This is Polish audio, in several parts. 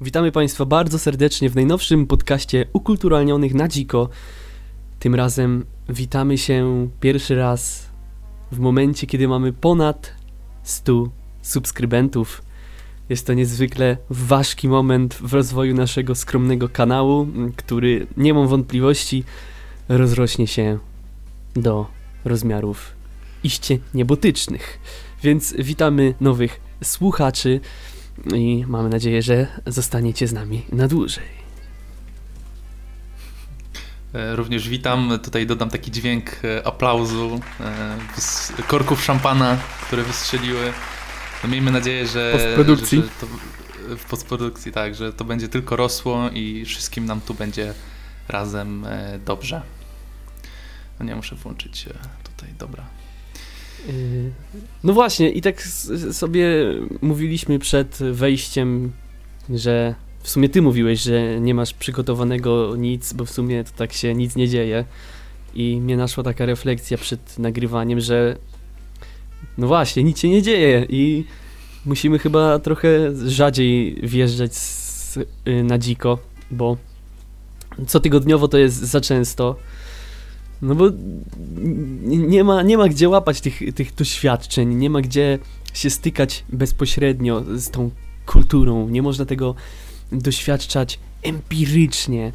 Witamy Państwa bardzo serdecznie w najnowszym podcaście Ukulturalnionych na Dziko. Tym razem witamy się pierwszy raz w momencie, kiedy mamy ponad 100 subskrybentów. Jest to niezwykle ważki moment w rozwoju naszego skromnego kanału, który nie mam wątpliwości rozrośnie się do rozmiarów iście niebotycznych. Więc witamy nowych słuchaczy i mamy nadzieję, że zostaniecie z nami na dłużej. E, również witam. Tutaj dodam taki dźwięk e, aplauzu, e, korków szampana, które wystrzeliły. No miejmy nadzieję, że. Postprodukcji. Że, że to, w postprodukcji, tak, że to będzie tylko rosło i wszystkim nam tu będzie razem dobrze. No nie muszę włączyć tutaj, dobra. No właśnie, i tak sobie mówiliśmy przed wejściem, że w sumie ty mówiłeś, że nie masz przygotowanego nic, bo w sumie to tak się nic nie dzieje. I mnie naszła taka refleksja przed nagrywaniem, że no właśnie, nic się nie dzieje i musimy chyba trochę rzadziej wjeżdżać z, yy, na dziko, bo cotygodniowo to jest za często. No bo nie ma, nie ma gdzie łapać tych, tych doświadczeń, nie ma gdzie się stykać bezpośrednio z tą kulturą, nie można tego doświadczać empirycznie.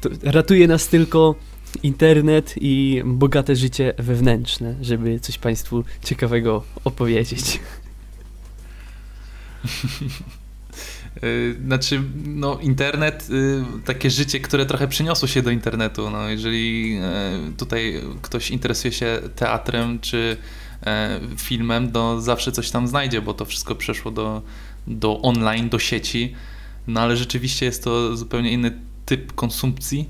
To ratuje nas tylko internet i bogate życie wewnętrzne, żeby coś Państwu ciekawego opowiedzieć. Y, znaczy, no, internet, y, takie życie, które trochę przyniosło się do internetu. No, jeżeli y, tutaj ktoś interesuje się teatrem czy filmem, to zawsze coś tam znajdzie, bo to wszystko przeszło do, do online, do sieci. No ale rzeczywiście jest to zupełnie inny typ konsumpcji.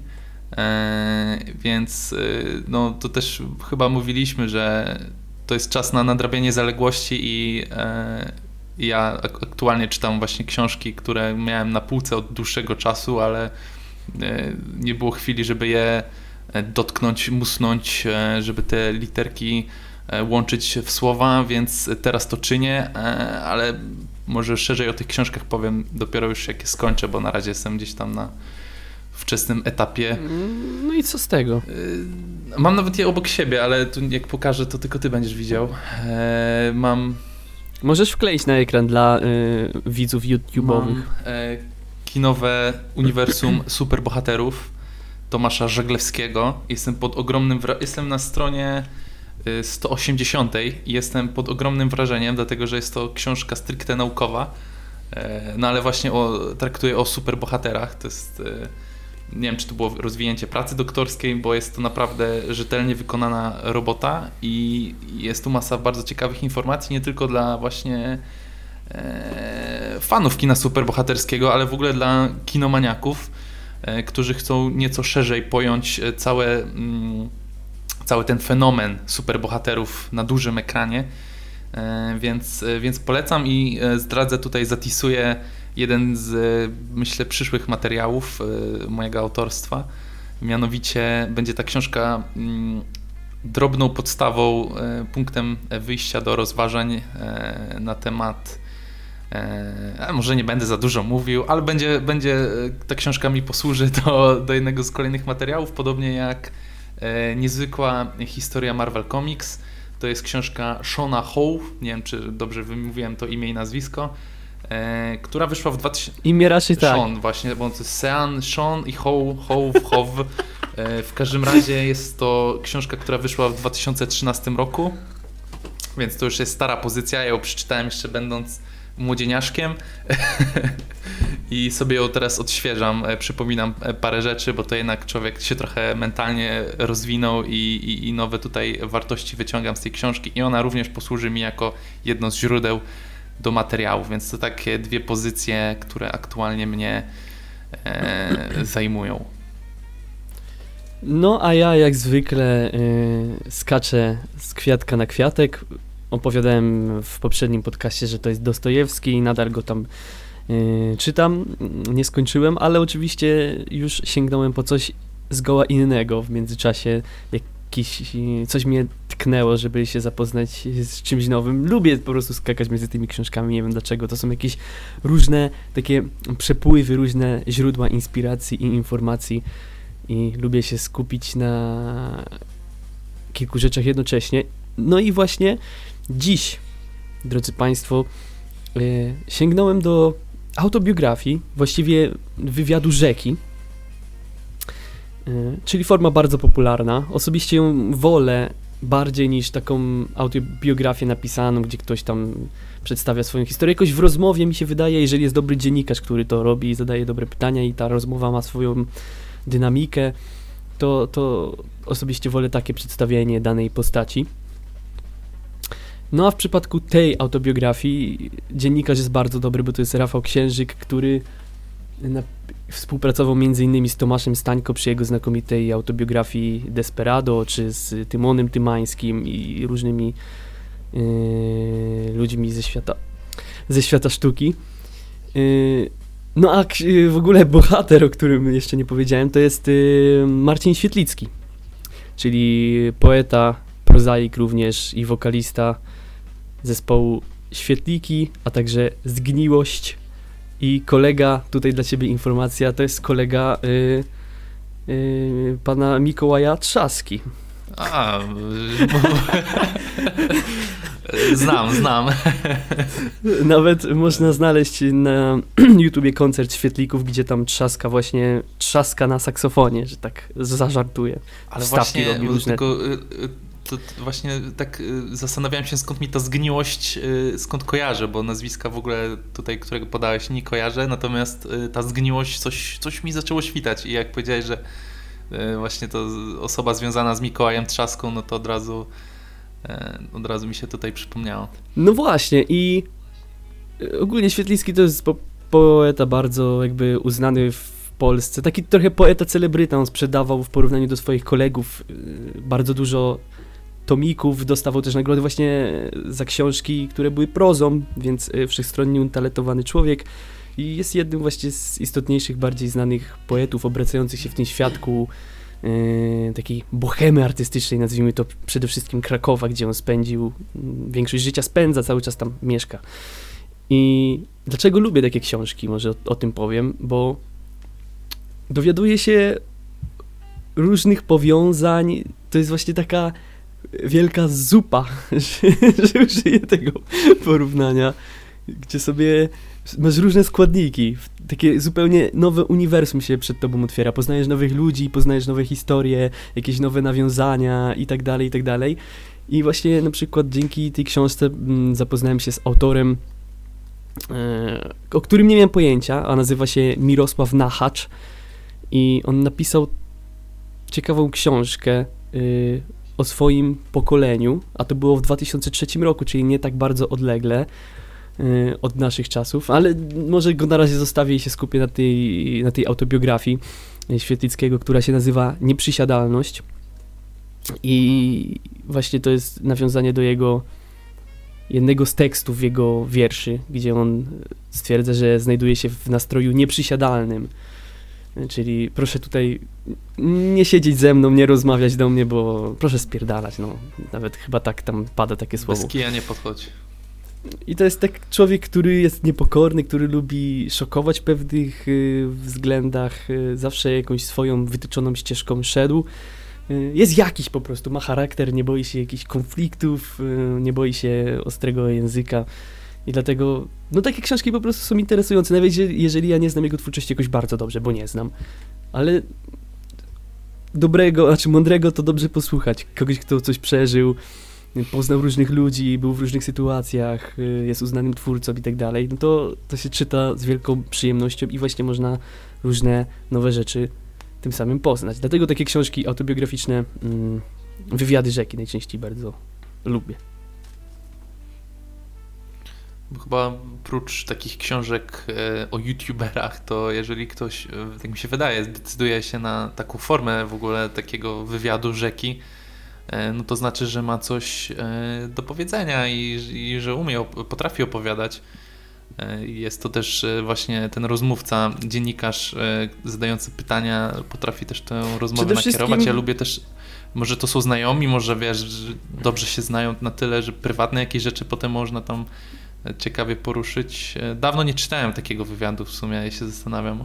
Więc no, to też chyba mówiliśmy, że to jest czas na nadrabianie zaległości i ja aktualnie czytam właśnie książki, które miałem na półce od dłuższego czasu, ale e, nie było chwili, żeby je e, dotknąć, musnąć, e, żeby te literki łączyć w słowa, więc teraz to czynię, ale może szerzej o tych książkach powiem dopiero już jak je skończę, bo na razie jestem gdzieś tam na wczesnym etapie. Mm, no i co z tego? Mam nawet je obok siebie, ale tu jak pokażę, to tylko ty będziesz widział. Mam Możesz wkleić na ekran dla y, widzów YouTube'owych. e, kinowe uniwersum superbohaterów Tomasza Żeglewskiego. Jestem pod ogromnym jestem na stronie 180 y, i jestem pod ogromnym wrażeniem, dlatego że jest to książka stricte naukowa. E, no ale właśnie o, traktuje o superbohaterach. To jest e, nie wiem, czy to było rozwinięcie pracy doktorskiej, bo jest to naprawdę rzetelnie wykonana robota i jest tu masa bardzo ciekawych informacji, nie tylko dla właśnie e, fanów kina superbohaterskiego, ale w ogóle dla kinomaniaków, e, którzy chcą nieco szerzej pojąć całe, mm, cały ten fenomen superbohaterów na dużym ekranie. E, więc, więc polecam i zdradzę tutaj, zatisuję jeden z, myślę, przyszłych materiałów e, mojego autorstwa. Mianowicie będzie ta książka mm, drobną podstawą, e, punktem wyjścia do rozważań e, na temat. Może nie będę za dużo mówił, ale będzie, będzie ta książka mi posłuży do, do jednego z kolejnych materiałów, podobnie jak niezwykła historia Marvel Comics. To jest książka Shona Howe, nie wiem czy dobrze wymówiłem to imię i nazwisko, e, która wyszła w 2000... Imię raczej tak. Sean właśnie, bo to jest Sean, Sean i How, How, How. E, w każdym razie jest to książka, która wyszła w 2013 roku, więc to już jest stara pozycja. Ja ją przeczytałem jeszcze będąc młodzieniaszkiem i sobie ją teraz odświeżam, e, przypominam e, parę rzeczy, bo to jednak człowiek się trochę mentalnie rozwinął i, i, i nowe tutaj wartości wyciągam z tej książki i ona również posłuży mi jako jedno z źródeł do materiałów, więc to takie dwie pozycje, które aktualnie mnie e, zajmują. No, a ja jak zwykle y, skaczę z kwiatka na kwiatek. Opowiadałem w poprzednim podcaście, że to jest Dostojewski i nadal go tam y, czytam. Nie skończyłem, ale oczywiście już sięgnąłem po coś zgoła innego w międzyczasie. Jak jakiś, coś mnie tknęło, żeby się zapoznać z czymś nowym. Lubię po prostu skakać między tymi książkami, nie wiem dlaczego. To są jakieś różne takie przepływy, różne źródła inspiracji i informacji i lubię się skupić na kilku rzeczach jednocześnie. No i właśnie dziś, drodzy Państwo, yy, sięgnąłem do autobiografii, właściwie wywiadu rzeki, czyli forma bardzo popularna. Osobiście ją wolę bardziej niż taką autobiografię napisaną, gdzie ktoś tam przedstawia swoją historię. Jakoś w rozmowie mi się wydaje, jeżeli jest dobry dziennikarz, który to robi i zadaje dobre pytania i ta rozmowa ma swoją dynamikę, to, to osobiście wolę takie przedstawienie danej postaci. No a w przypadku tej autobiografii dziennikarz jest bardzo dobry, bo to jest Rafał Księżyk, który na, współpracował m.in. z Tomaszem Stańko przy jego znakomitej autobiografii Desperado, czy z Tymonem Tymańskim i różnymi yy, ludźmi ze świata, ze świata sztuki. Yy, no a w ogóle bohater, o którym jeszcze nie powiedziałem, to jest Marcin Świetlicki, czyli poeta, prozaik również i wokalista zespołu Świetliki, a także Zgniłość i kolega, tutaj dla Ciebie informacja, to jest kolega yy, yy, pana Mikołaja Trzaski. A, znam, znam. Nawet można znaleźć na YouTubie koncert Świetlików, gdzie tam trzaska właśnie, trzaska na saksofonie, że tak zażartuje. Ale Wstawki właśnie, różne... tylko, y, y, to, właśnie tak y, zastanawiałem się, skąd mi ta zgniłość, y, skąd kojarzę, bo nazwiska w ogóle tutaj, którego podałeś, nie kojarzę, natomiast y, ta zgniłość, coś, coś mi zaczęło świtać i jak powiedziałeś, że właśnie to osoba związana z Mikołajem Trzaską, no to od razu od razu mi się tutaj przypomniało. No właśnie i ogólnie Świetlicki to jest po poeta bardzo jakby uznany w Polsce. Taki trochę poeta celebryta, on sprzedawał w porównaniu do swoich kolegów bardzo dużo tomików, dostawał też nagrody właśnie za książki, które były prozą, więc e, wszechstronnie utalentowany człowiek i jest jednym właśnie z istotniejszych, bardziej znanych poetów obracających się w tym świadku yy, takiej bohemy artystycznej, nazwijmy to przede wszystkim Krakowa, gdzie on spędził mm, większość życia, spędza, cały czas tam mieszka. I dlaczego lubię takie książki, może o, o tym powiem, bo dowiaduję się różnych powiązań, to jest właśnie taka wielka zupa, że, użyję tego porównania, gdzie sobie masz różne składniki, takie zupełnie nowe uniwersum się przed tobą otwiera, poznajesz nowych ludzi, poznajesz nowe historie, jakieś nowe nawiązania i tak dalej, i tak dalej. I właśnie na przykład dzięki tej książce mm, zapoznałem się z autorem, e, o którym nie miałem pojęcia, a nazywa się Mirosław Nachacz. I on napisał ciekawą książkę y, o swoim pokoleniu, a to było w 2003 roku, czyli nie tak bardzo odlegle yy, od naszych czasów, ale może go na razie zostawię i się skupię na tej, na tej autobiografii Świetlickiego, która się nazywa Nieprzysiadalność. I właśnie to jest nawiązanie do jego jednego z tekstów jego wierszy, gdzie on stwierdza, że znajduje się w nastroju nieprzysiadalnym. Czyli proszę tutaj nie siedzieć ze mną, nie rozmawiać do mnie, bo proszę spierdalać, no. Nawet chyba tak tam pada takie słowo. Bez kija nie podchodź. I to jest tak człowiek, który jest niepokorny, który lubi szokować w pewnych y, względach, y, zawsze jakąś swoją wytyczoną ścieżką szedł. Y, jest jakiś po prostu, ma charakter, nie boi się jakichś konfliktów, nie boi się ostrego języka. I dlatego, no takie książki po prostu są interesujące, nawet jeżeli ja nie znam jego twórczości jakoś bardzo dobrze, bo nie znam. Ale dobrego, znaczy mądrego to dobrze posłuchać. Kogoś, kto coś przeżył, poznał różnych ludzi, był w różnych sytuacjach, y, jest uznanym twórcą i tak dalej, no to, to się czyta z wielką przyjemnością i właśnie można różne nowe rzeczy tym samym poznać. Dlatego takie książki autobiograficzne, mm, wywiady rzeki najczęściej bardzo lubię. Chyba prócz takich książek e, o youtuberach, to jeżeli ktoś, e, tak mi się wydaje, zdecyduje się na taką formę w ogóle takiego wywiadu rzeki, e, no to znaczy, że ma coś do powiedzenia i, i że umie, potrafi opowiadać. Jest to też właśnie ten rozmówca, dziennikarz zadający pytania, potrafi też tę rozmowę nakierować. Ja lubię też może to są znajomi, może wiesz, dobrze się znają na tyle, że prywatne jakieś rzeczy potem można tam ciekawie poruszyć. Dawno nie czytałem takiego wywiadu w sumie, ja się zastanawiam,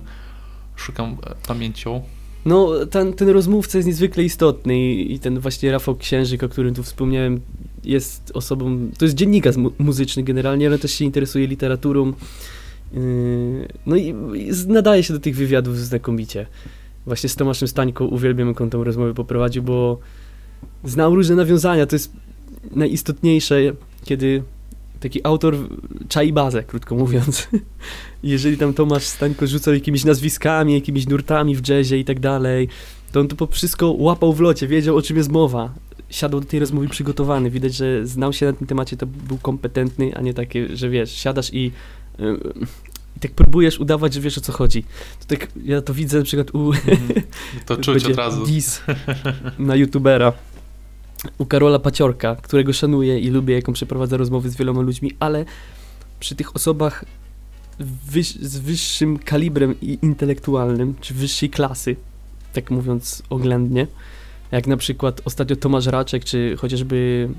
szukam pamięcią. No, ten, ten rozmówca jest niezwykle istotny i, i, ten właśnie Rafał Księżyk, o którym tu wspomniałem, jest osobą, to jest dziennikarz mu muzyczny generalnie, ale też się interesuje literaturą. Yy, no i, i, nadaje się do tych wywiadów znakomicie. Właśnie z Tomaszem Stańką uwielbiam, jak on tą rozmowę poprowadził, bo znał różne nawiązania. To jest najistotniejsze, kiedy taki autor czai bazę, krótko mówiąc. Jeżeli tam Tomasz Stańko rzucał jakimiś nazwiskami, jakimiś nurtami w jazzie i tak dalej, to on to wszystko łapał w locie, wiedział o czym jest mowa. Siadał do tej rozmowy przygotowany. Widać, że znał się na tym temacie, to był kompetentny, a nie takie, że wiesz, siadasz i yy, i tak próbujesz udawać, że wiesz o co chodzi. To tak, ja to widzę na przykład u... Mm, to czuć od razu. Dis na youtubera u Karola Paciorka, którego szanuję i lubię, jaką przeprowadza rozmowy z wieloma ludźmi, ale przy tych osobach wyż, z wyższym kalibrem intelektualnym, czy wyższej klasy, tak mówiąc oględnie, jak na przykład ostatnio Tomasz Raczek, czy chociażby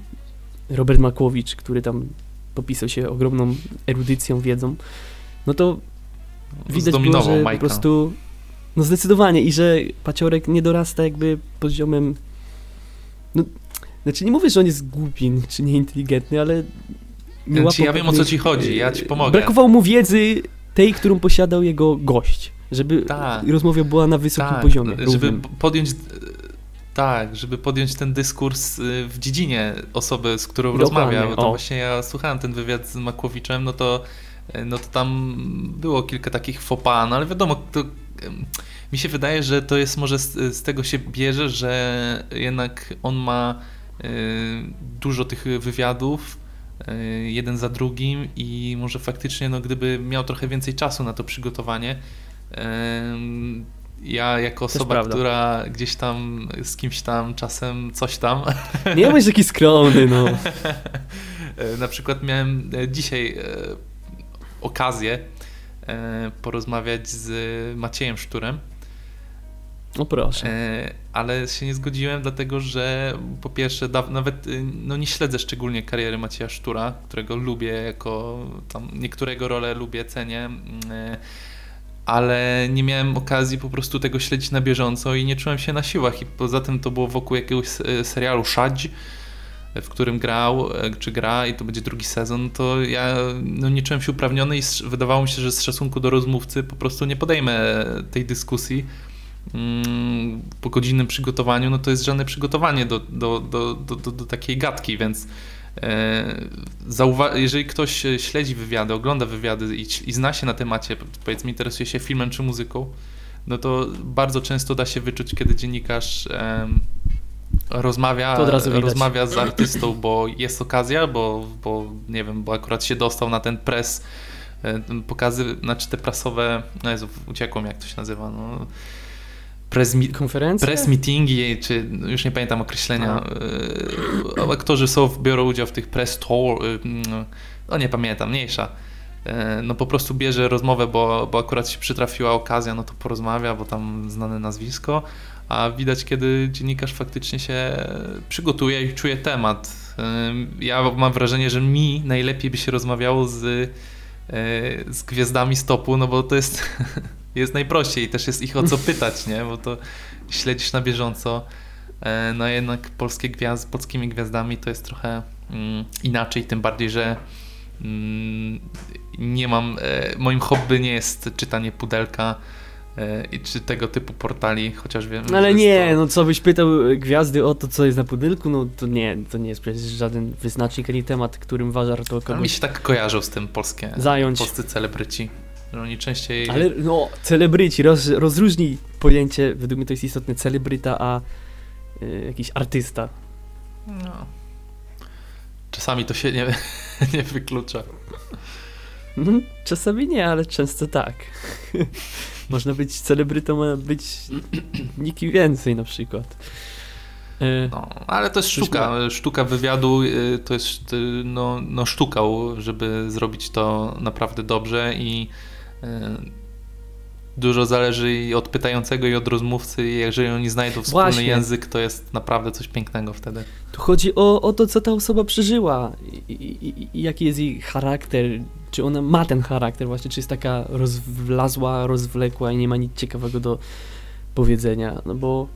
Robert Makłowicz, który tam popisał się ogromną erudycją, wiedzą, no to widać było, że Majka. po prostu no zdecydowanie i że Paciorek nie dorasta jakby poziomem no znaczy nie mówię, że on jest głupi czy nieinteligentny, ale... Nie znaczy, ja wiem o co ci chodzi, ja ci pomogę. Brakowało mu wiedzy tej, którą posiadał jego gość, żeby tak, rozmowa była na wysokim tak, poziomie. Żeby podjąć tak, żeby podjąć ten dyskurs y, w dziedzinie osoby, z którą Dokładnie, rozmawia. Bo to o. właśnie ja słuchałem ten wywiad z Makłowiczem, no to, y, no to tam było kilka takich pas, no ale wiadomo, to, mi się wydaje, że to jest może z, z tego się bierze, że jednak on ma Y, dużo tych wywiadów, y, jeden za drugim i może faktycznie, no, gdyby miał trochę więcej czasu na to przygotowanie, y, ja jako osoba, która gdzieś tam z kimś tam czasem coś tam. Nie bądź taki skromny, no. na przykład miałem dzisiaj okazję porozmawiać z Maciejem Szturem no proszę. E, ale się nie zgodziłem, dlatego że po pierwsze, nawet y, no nie śledzę szczególnie kariery Macieja Sztura, którego lubię jako tam niektórego rolę lubię, cenię, mm, e, ale nie miałem okazji po prostu tego śledzić na bieżąco i nie czułem się na siłach. I poza tym to było wokół jakiegoś e, serialu Shadź, w którym grał, czy gra i to będzie drugi sezon, to ja no, nie czułem się uprawniony i wydawało mi się, że z szacunku do rozmówcy po prostu nie podejmę tej dyskusji po godzinnym przygotowaniu, no to jest żadne przygotowanie do, do, do, do, do, takiej gadki, więc e, jeżeli ktoś śledzi wywiady, ogląda wywiady i, i zna się na temacie, powiedzmy interesuje się filmem czy muzyką, no to bardzo często da się wyczuć, kiedy dziennikarz e, rozmawia, rozmawia z artystą, bo jest okazja, bo, bo nie wiem, bo akurat się dostał na ten pres, e, pokazy, znaczy te prasowe, no Jezu, uciekło mi jak to się nazywa, no, press, mi Konferencje? press meetingi, czy już nie pamiętam określenia. E, aktorzy są, biorą udział w tych press tour, e, no nie pamiętam, mniejsza. E, no po prostu bierze rozmowę, bo, bo akurat się przytrafiła okazja, no to porozmawia, bo tam znane nazwisko, a widać kiedy dziennikarz faktycznie się przygotuje i czuje temat. Ja mam wrażenie, że mi najlepiej by się rozmawiało z, z gwiazdami stopu, no bo to jest jest najprościej i też jest ich o co pytać, nie? Bo to śledzisz na bieżąco. E, no jednak polskie gwiazdy, polskimi gwiazdami to jest trochę mm, inaczej, tym bardziej, że mm, nie mam, e, moim hobby nie jest czytanie pudelka e, czy tego typu portali, chociaż wiem. No ale nie, to... no co byś pytał gwiazdy o to, co jest na pudelku, no to nie, to nie jest przecież żaden wyznacznik ani temat, którym warto kogoś... mi się tak kojarzą z tym polskie, zająć. polscy celebryci że oni częściej... Ale no, celebryci, roz, rozróżnij pojęcie, według mnie to jest istotne, celebryta, a y, jakiś artysta. No. Czasami to się nie, nie wyklucza. Mhm, czasami nie, ale często tak. Można być celebrytą, a być nikim więcej na przykład. Y, no, ale to jest sztuka. Sztuka wywiadu y, to jest no, no sztukał, żeby zrobić to naprawdę dobrze i dużo zależy i od pytającego i od rozmówcy i jeżeli oni znajdą wspólny Właśnie. język, to jest naprawdę coś pięknego wtedy. Tu chodzi o, o to, co ta osoba przeżyła i, i, i- i jaki jest jej charakter, czy ona ma ten charakter właśnie, czy jest taka rozwlazła, rozwlekła i nie ma nic ciekawego do powiedzenia, no bo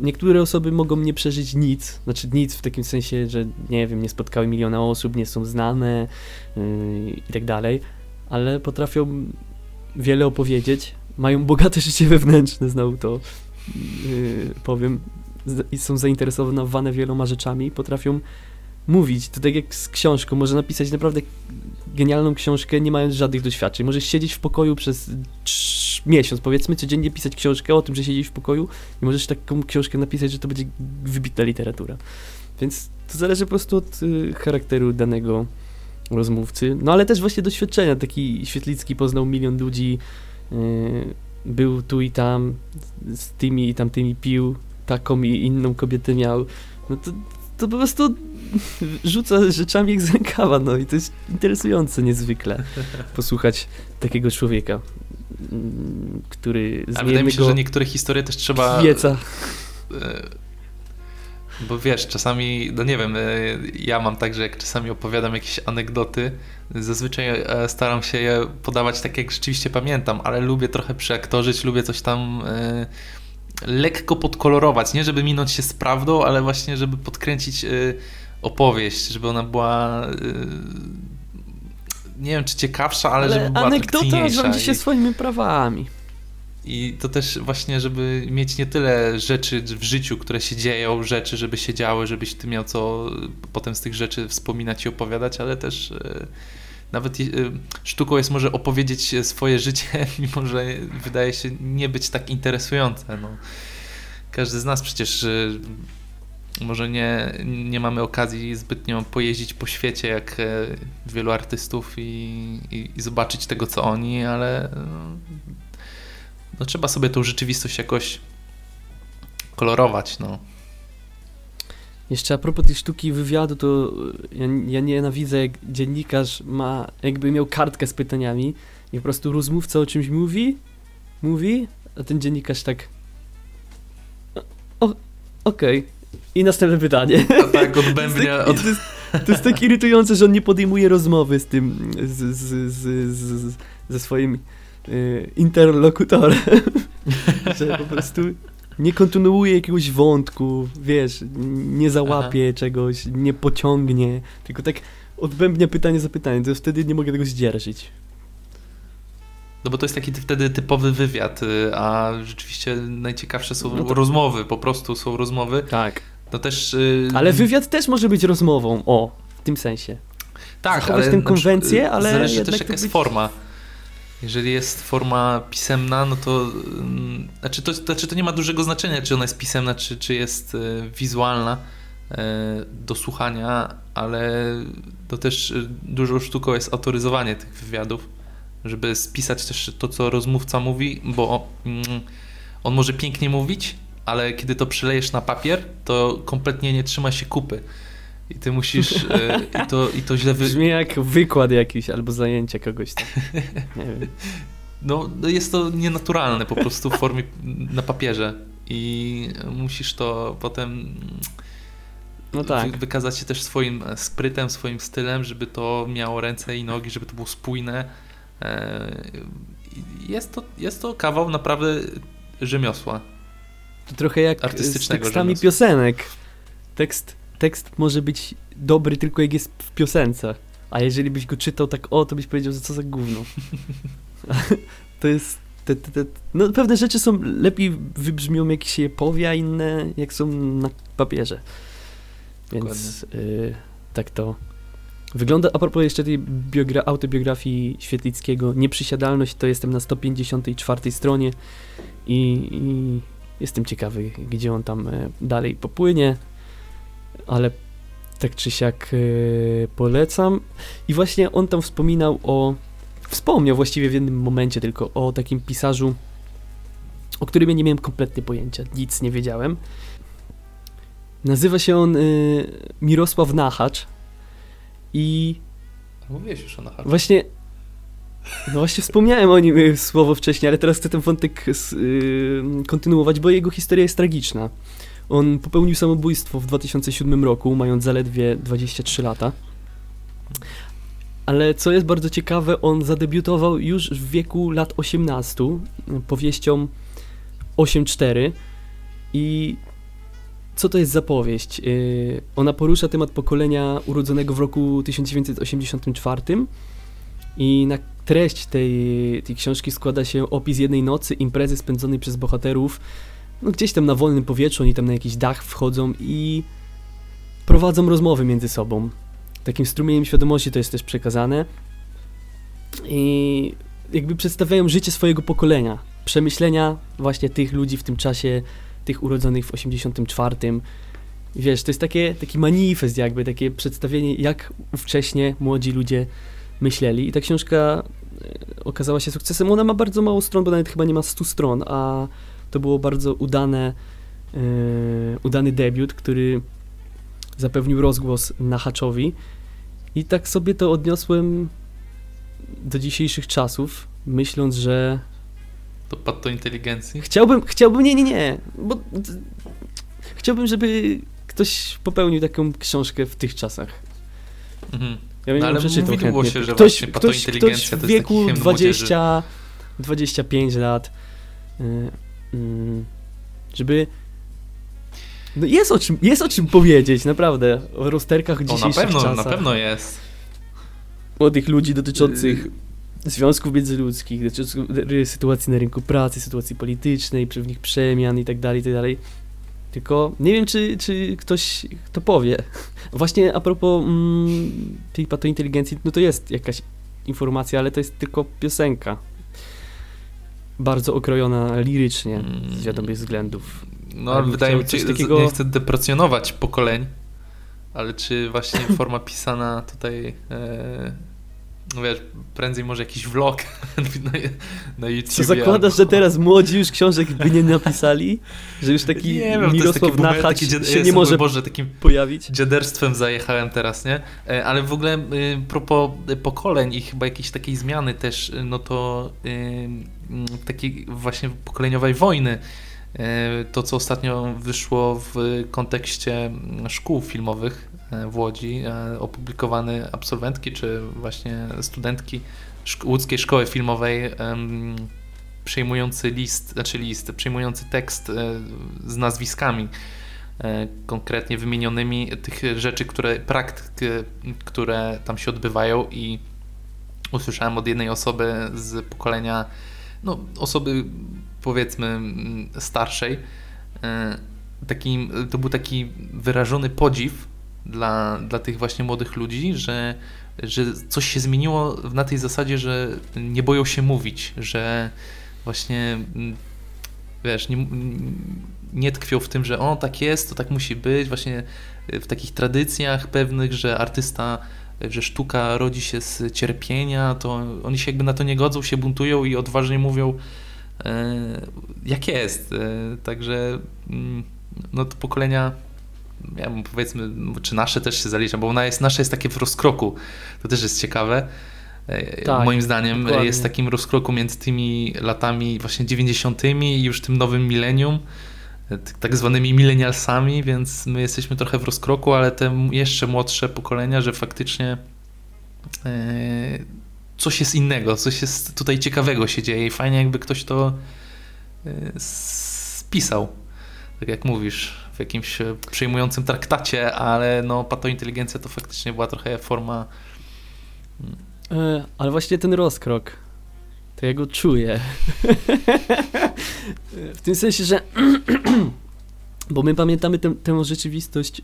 niektóre osoby mogą nie przeżyć nic, znaczy nic w takim sensie, że nie wiem, nie spotkały miliona osób, nie są znane yy, i tak dalej, ale potrafią wiele opowiedzieć, mają bogate życie wewnętrzne, znowu to yy, powiem, i są zainteresowane wieloma rzeczami, potrafią mówić. To tak jak z książką, może napisać naprawdę genialną książkę, nie mając żadnych doświadczeń. Możesz siedzieć w pokoju przez miesiąc, powiedzmy, codziennie pisać książkę o tym, że siedzisz w pokoju i możesz taką książkę napisać, że to będzie wybitna literatura. Więc to zależy po prostu od y, charakteru danego rozmówcy. No ale też właśnie doświadczenia. Taki Świetlicki poznał milion ludzi, y, był tu i tam, z tymi i tamtymi pił, taką i inną kobietę miał. No to, to po prostu rzuca rzeczami jak z rękawa, no i to jest interesujące niezwykle posłuchać takiego człowieka, mm, który A wydaje mi się, że niego niektóre historie też trzeba... wieca. Bo wiesz, czasami, no nie wiem, e, ja mam tak, że jak czasami opowiadam jakieś anegdoty, zazwyczaj e, staram się je podawać tak, jak rzeczywiście pamiętam, ale lubię trochę przeaktorzyć, lubię coś tam e, lekko podkolorować, nie żeby minąć się z prawdą, ale właśnie żeby podkręcić opowieść, żeby ona była nie wiem, czy ciekawsza, ale, żeby była anegdota rządzi się I- swoimi prawami. I to też właśnie, żeby mieć nie tyle rzeczy w życiu, które się dzieją, rzeczy, żeby się działy, żebyś ty miał co potem z tych rzeczy wspominać i opowiadać, ale też e, nawet e, sztuką jest może opowiedzieć swoje życie, mimo że wydaje się nie być tak interesujące. No. Każdy z nas przecież e, może nie, nie mamy okazji zbytnio pojeździć po świecie jak wielu artystów i, i, i zobaczyć tego, co oni, ale no trzeba sobie tą rzeczywistość jakoś kolorować, no. Jeszcze a propos tej sztuki wywiadu, to ja, ja nienawidzę, jak dziennikarz ma, jakby miał kartkę z pytaniami i po prostu rozmówca o czymś mówi, mówi, a ten dziennikarz tak o, okej. I następne pytanie. A tak odbębnia To od... jest, tak, to, jest, to jest tak irytujące, że on nie podejmuje rozmowy z tym, z, z, z, z, ze swoim y, interlokutorem, że po prostu nie kontynuuje jakiegoś wątku, wiesz, nie załapie czegoś, nie pociągnie, tylko tak odbębnia pytanie za pytanie, to wtedy nie mogę tego zdzierżyć. No bo to jest taki wtedy typowy wywiad, y, a rzeczywiście najciekawsze są No to- rozmowy, po prostu są rozmowy. Tak. No też... y, Ale wywiad też może być rozmową, o, w tym sensie. tak, zachować ale tę na przykład, konwencję, y, ale Zależy też jaka jest być- forma. Jeżeli jest forma pisemna, no to mm, znaczy to, znaczy to nie ma dużego znaczenia, czy ona jest pisemna, czy, czy jest y, wizualna y, do słuchania, ale to też y, dużą sztuką jest autoryzowanie tych wywiadów, żeby spisać też to, co rozmówca mówi, bo mm, on może pięknie mówić, ale kiedy to przelejesz na papier, to kompletnie nie trzyma się kupy. I ty musisz, y, i, to, i to źle wy, Brzmi jak wykład jakiś albo zajęcie kogoś tam. Nie wiem. No, no jest to nienaturalne po prostu w formie na papierze i musisz to potem No tak. wy, wykazać się też swoim sprytem, swoim stylem, żeby to miało ręce i nogi, żeby to było spójne. E, Jest to, jest to kawał naprawdę rzemiosła. To trochę jak z Artystycznego tekstami rzemiosła. piosenek. Tekst, tekst może być dobry tylko jak jest w piosence. A jeżeli byś go czytał tak o, to byś powiedział, że co za gówno. to jest... Te, te, te, no pewne rzeczy są lepiej wybrzmią jak się je powie, a inne jak są na papierze. Więc y, tak to wygląda. A propos jeszcze tej biogra- autobiografii Świetlickiego, Nieprzysiadalność, to jestem na 154 stronie i, i jestem ciekawy, gdzie on tam e, dalej popłynie, ale tak czy siak e, polecam. I właśnie on tam wspominał o, wspomniał właściwie w jednym momencie tylko o takim pisarzu, o którym ja nie miałem kompletnie pojęcia, nic nie wiedziałem. Nazywa się on e, Mirosław Nachacz i Mówiłeś już o Nachaczu. Właśnie No właśnie wspomniałem o nim y, słowo wcześniej, ale teraz chcę ten wątek y, kontynuować, bo jego historia jest tragiczna. On popełnił samobójstwo w 2007 roku, mając zaledwie 23 lata. Ale co jest bardzo ciekawe, on zadebiutował już w wieku lat 18 powieścią 8.4 i co to jest za powieść? Y, ona porusza temat pokolenia urodzonego w roku 1984 i na treść tej, tej książki składa się opis jednej nocy, imprezy spędzonej przez bohaterów. No gdzieś tam na wolnym powietrzu, oni tam na jakiś dach wchodzą i prowadzą rozmowy między sobą. Takim strumieniem świadomości to jest też przekazane. I jakby przedstawiają życie swojego pokolenia, przemyślenia właśnie tych ludzi w tym czasie, tych urodzonych w 84. I wiesz, to jest takie, taki manifest jakby, takie przedstawienie, jak ówcześnie młodzi ludzie myśleli. I ta książka e, okazała się sukcesem. Ona ma bardzo mało stron, bo nawet chyba nie ma 100 stron, a to było bardzo udane, yy, udany debiut, który zapewnił rozgłos na Haczowi. I tak sobie to odniosłem do dzisiejszych czasów, myśląc, że. To pad to inteligencji? Chciałbym, chciałbym, nie, nie, nie, bo chciałbym, żeby ktoś popełnił taką książkę w tych czasach. Mhm. Ja No, ale przeczytał mówiło chętnie. się, że ktoś, właśnie ktoś, ktoś w to jest wieku taki hymn 20, 25 lat, y, mm, żeby no jest o, czym, jest o czym powiedzieć, naprawdę, o rozterkach O, na dzisiejszych pewno, czasach. na pewno jest. Młodych ludzi dotyczących Yy. związków międzyludzkich, dotyczących sytuacji na rynku pracy, sytuacji politycznej, pewnych przemian i tak dalej, i tak dalej. Tylko nie wiem, czy, czy ktoś to powie. Właśnie a propos mm, tej patointeligencji, no to jest jakaś informacja, ale to jest tylko piosenka. Bardzo okrojona lirycznie, z wiadomych względów. No, Ale wydaje mi się, takiego- nie chcę deprecjonować pokoleń, ale czy właśnie forma pisana tutaj, e, wiesz, prędzej może jakiś vlog na, na YouTube. Co zakładasz, że teraz młodzi już książek by nie napisali? Że już taki nie wiem, Mirosław taki Nachacz taki się nie może Boże, takim pojawić? dziaderstwem zajechałem teraz, nie? E, Ale w ogóle y, propos pokoleń i chyba jakiejś takiej zmiany też, y, no to y, mm, takiej właśnie pokoleniowej wojny. E, To, co ostatnio wyszło w kontekście mm, szkół filmowych w Łodzi, e, opublikowane absolwentki czy właśnie studentki łódzkiej szkoły filmowej em, przejmujący list, znaczy list, przejmujący tekst e, z nazwiskami e, konkretnie wymienionymi tych rzeczy, które, praktyk, e, które tam się odbywają i usłyszałem od jednej osoby z pokolenia, no osoby powiedzmy starszej, e, taki, to był taki wyrażony podziw dla, dla tych właśnie młodych ludzi, że, że coś się zmieniło na tej zasadzie, że nie boją się mówić, że właśnie mm, wiesz, nie, nie tkwią w tym, że o tak jest, to tak musi być, właśnie w takich tradycjach pewnych, że artysta, że sztuka rodzi się z cierpienia, to oni się jakby na to nie godzą, się buntują i odważnie mówią e, jak jest. E, także mm, no to pokolenia ja powiedzmy, czy nasze też się zalicza, bo ona jest, nasze jest takie w rozkroku, to też jest ciekawe. E, Tak, Moim zdaniem dokładnie. jest takim rozkroku między tymi latami właśnie 90. i już tym nowym milenium, e, tak zwanymi milenialsami, więc my jesteśmy trochę w rozkroku, ale te jeszcze młodsze pokolenia, że faktycznie e, coś jest innego, coś jest tutaj ciekawego się dzieje i fajnie jakby ktoś to spisał, tak jak mówisz, jakimś e, przejmującym traktacie, ale no patointeligencja to faktycznie była trochę forma E, ale właśnie ten rozkrok, to ja go czuję. w tym sensie, że bo my pamiętamy tę, tę rzeczywistość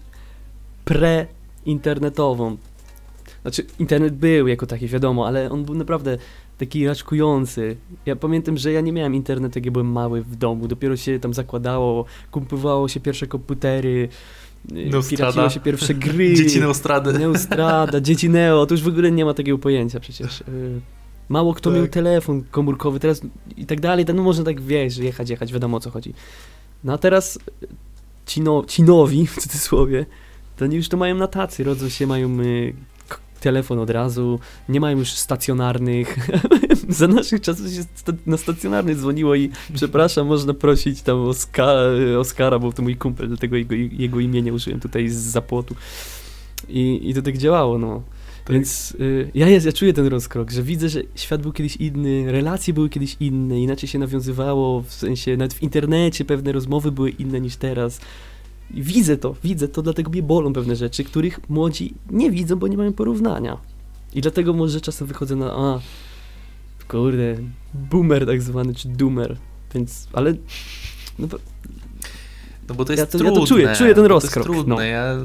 pre-internetową. Znaczy, internet był jako taki, wiadomo, ale on był naprawdę taki raczkujący. Ja pamiętam, że ja nie miałem internetu, jak ja byłem mały w domu. Dopiero się tam zakładało, kupowało się pierwsze komputery, y, piraciło się pierwsze gry. dzieci Neostrady. Neostrada, dzieci Neo, to już w ogóle nie ma takiego pojęcia przecież. Y, Mało kto Tak. miał telefon komórkowy teraz i tak dalej, no można tak wiesz, jechać, jechać, wiadomo o co chodzi. No a teraz ci, no, ci nowi, w cudzysłowie, to oni już to mają na tacy, rodzą się, mają y, telefon od razu, nie mają już stacjonarnych. Za naszych czasów się sta na stacjonarny dzwoniło i przepraszam, można prosić tam Oskara, Oskara bo to mój kumpel, dlatego jego, jego imienia użyłem tutaj z zapłotu. I, I to tak działało, no. Tak. Więc y, ja, jest, ja czuję ten rozkrok, że widzę, że świat był kiedyś inny, relacje były kiedyś inne, inaczej się nawiązywało, w sensie nawet w internecie pewne rozmowy były inne niż teraz. I widzę to, widzę to, dlatego mnie bolą pewne rzeczy, których młodzi nie widzą, bo nie mają porównania. I dlatego może czasem wychodzę na, a, kurde, boomer tak zwany, czy doomer, więc, ale, no bo, no bo to jest ja to, trudne. Ja to czuję, czuję ten rozkrok. To jest trudne, no. ja,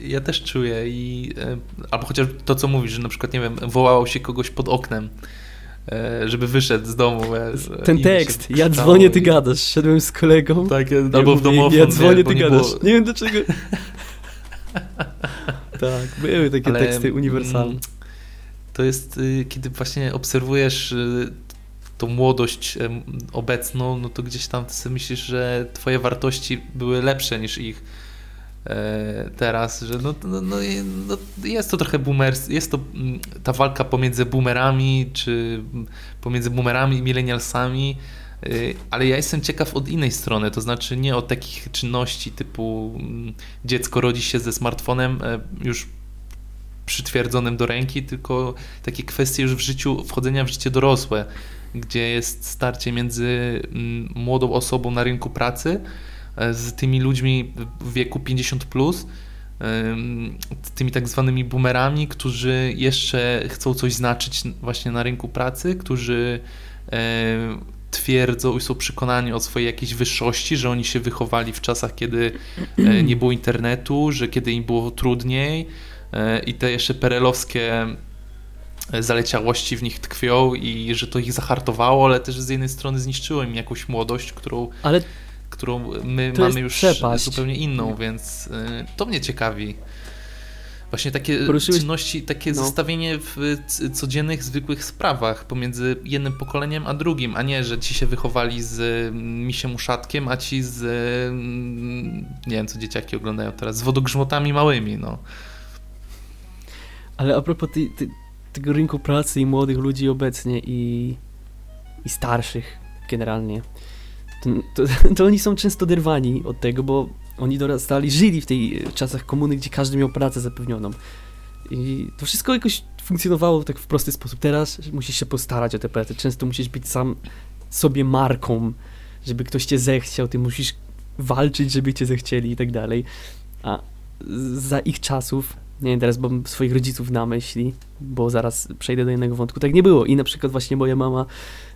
ja też czuję i, e, albo chociaż to, co mówisz, że na przykład, nie wiem, wołało się kogoś pod oknem, żeby wyszedł z domu. Ten tekst, ja dzwonię, ty gadasz. Szedłem z kolegą. Tak, ja, albo w domofon. Ja dzwonię, ty gadasz. Było... Nie wiem dlaczego. tak, były takie Ale, teksty uniwersalne. Mm, to jest, y, kiedy właśnie obserwujesz y, tą młodość obecną, no to gdzieś tam sobie myślisz, że twoje wartości były lepsze niż ich E, teraz, że no, no, no, no, jest to trochę boomers, jest to mm, ta walka pomiędzy boomerami, czy pomiędzy boomerami i millennialsami, e, ale ja jestem ciekaw od innej strony, to znaczy nie od takich czynności typu mm, dziecko rodzi się ze smartfonem e, już przytwierdzonym do ręki, tylko takie kwestie już w życiu, wchodzenia w życie dorosłe, gdzie jest starcie między mm, młodą osobą na rynku pracy, E, z tymi ludźmi w wieku 50 plus, tymi tak zwanymi boomerami, którzy jeszcze chcą coś znaczyć właśnie na rynku pracy, którzy e, twierdzą i są przekonani o swojej jakiejś wyższości, że oni się wychowali w czasach, kiedy e, nie było internetu, że kiedy im było trudniej i te jeszcze perelowskie zaleciałości w nich tkwią i że to ich zahartowało, ale też z jednej strony zniszczyło im jakąś młodość, którą ale którą my to mamy już przepaść. zupełnie inną, więc y, to mnie ciekawi. Właśnie takie Poruszyłeś... czynności, takie no. zestawienie w codziennych, zwykłych sprawach pomiędzy jednym pokoleniem a drugim, a nie, że ci się wychowali z mm, misiem uszatkiem, a ci z mm, nie wiem, co dzieciaki oglądają teraz, z wodogrzmotami małymi, no. Ale a propos ty, ty, tego rynku pracy i młodych ludzi obecnie i, i starszych generalnie, to, to, to, oni są często derwani od tego, bo oni dorastali, żyli w tej czasach komuny, gdzie każdy miał pracę zapewnioną. I to wszystko jakoś funkcjonowało tak w prosty sposób. Teraz musisz się postarać o tę pracę. Często musisz być sam sobie marką, żeby ktoś cię zechciał, ty musisz walczyć, żeby cię zechcieli i tak dalej. A za ich czasów, nie teraz mam swoich rodziców na myśli, bo zaraz przejdę do innego wątku, tak nie było. I na przykład właśnie moja mama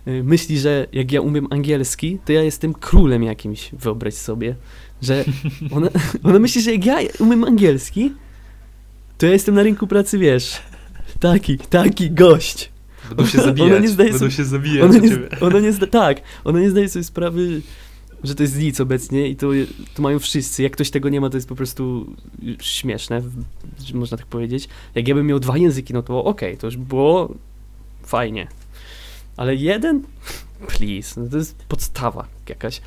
Y, myśli, że jak ja umiem angielski, to ja jestem królem jakimś, wyobraź sobie, że ona, ona myśli, że jak ja umiem angielski, to ja jestem na rynku pracy, wiesz, taki, taki gość. Będą się zabijać, ona nie zdaje będą sobie, się zabijać ona nie, ona nie zda, Tak, ona nie zdaje sobie sprawy, że to jest nic obecnie i to, to mają wszyscy. Jak ktoś tego nie ma, to jest po prostu śmieszne, można tak powiedzieć. Jak ja bym miał dwa języki, no to okej, okay, to już było fajnie. Ale jeden? Please, no to jest podstawa jakaś.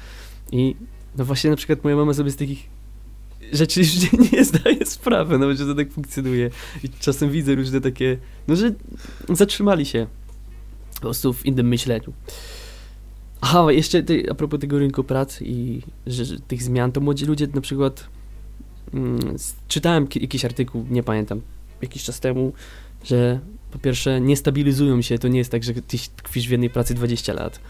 I no właśnie na przykład moja mama sobie z takich rzeczy już nie zdaje sprawy, no że to tak funkcjonuje. I czasem widzę różne takie, no że zatrzymali się po prostu w innym myśleniu. Aha, jeszcze ty, a propos tego rynku pracy i że, że, tych zmian, to młodzi ludzie na przykład mm, czytałem jakiś artykuł, nie pamiętam, jakiś czas temu, że po pierwsze nie stabilizują się, to nie jest tak, że ty tkwisz w jednej pracy 20 lat,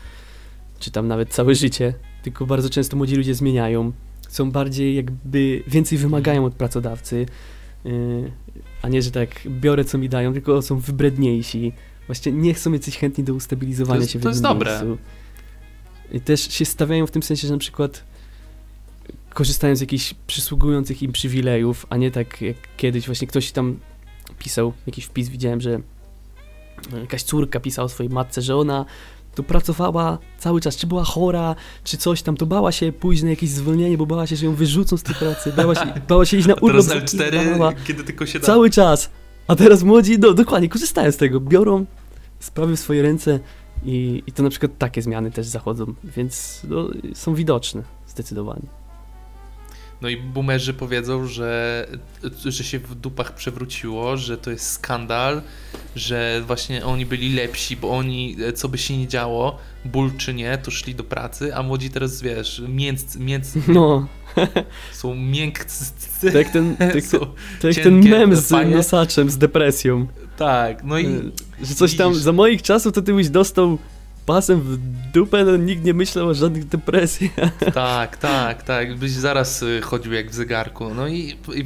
czy tam nawet całe życie, tylko bardzo często młodzi ludzie zmieniają, są bardziej jakby, więcej wymagają od pracodawcy, yy, a nie, że tak biorę co mi dają, tylko są wybredniejsi, właśnie nie chcą jacyś chętni do ustabilizowania jest, się w To jest dobre. Miejscu. I też się stawiają w tym sensie, że na przykład korzystają z jakichś przysługujących im przywilejów, a nie tak jak kiedyś właśnie ktoś tam pisał jakiś wpis, widziałem, że jakaś córka pisała o swojej matce, że ona tu pracowała cały czas, czy była chora, czy coś tam, to bała się pójść na jakieś zwolnienie, bo bała się, że ją wyrzucą z tej pracy, bała się, bała się iść na urlop. Teraz L4, kiedy tylko się da. Cały czas. A teraz młodzi, no dokładnie, korzystają z tego, biorą sprawy w swoje ręce i, i to na przykład takie zmiany też zachodzą, więc no, są widoczne, zdecydowanie. No i boomerzy powiedzą, że, że się w dupach przewróciło, że to jest skandal, że właśnie oni byli lepsi, bo oni, co by się nie działo, ból czy nie, to szli do pracy, a młodzi teraz, wiesz, mięccy, mięccy No, są miękcy. tak ten, tak, są tak ten mem z faje. nosaczem, z depresją. Tak, no i Y, Że coś tam, widzisz. za moich czasów to ty byś dostał pasem w dupę, no nikt nie myślał o żadnych depresjach. tak, tak, tak, byś zaraz y, chodził jak w zegarku. No i, i,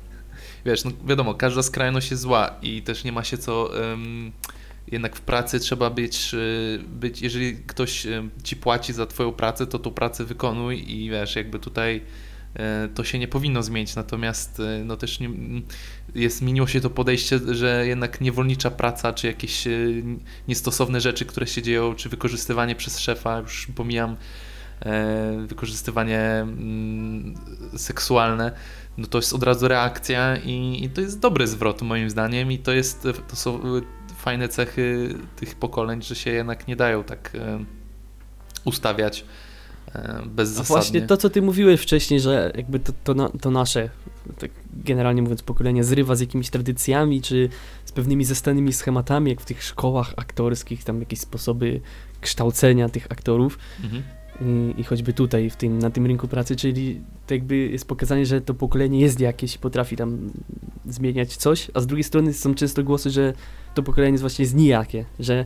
wiesz, no wiadomo, każda skrajność jest zła i też nie ma się co. em, jednak w pracy trzeba być, y, być, jeżeli ktoś em, ci płaci za twoją pracę, to tą pracę wykonuj i wiesz, jakby tutaj e, to się nie powinno zmienić, natomiast no też nie, jest, zmieniło się to podejście, że jednak niewolnicza praca, czy jakieś niestosowne rzeczy, które się dzieją, czy wykorzystywanie przez szefa, już pomijam e, wykorzystywanie mm, seksualne, no to jest od razu reakcja i, i to jest dobry zwrot moim zdaniem i to jest, to są fajne cechy tych pokoleń, że się jednak nie dają tak e, ustawiać e, A bezzasadnie. właśnie to, co ty mówiłeś wcześniej, że jakby to, to, na, to nasze, tak generalnie mówiąc, pokolenie zrywa z jakimiś tradycjami, czy z pewnymi zastanymi schematami, jak w tych szkołach aktorskich, tam jakieś sposoby kształcenia tych aktorów Mhm. i, i choćby tutaj, w tym, na tym rynku pracy, czyli to jakby jest pokazanie, że to pokolenie jest jakieś i potrafi tam zmieniać coś, a z drugiej strony są często głosy, że to pokolenie jest właśnie znijakie, że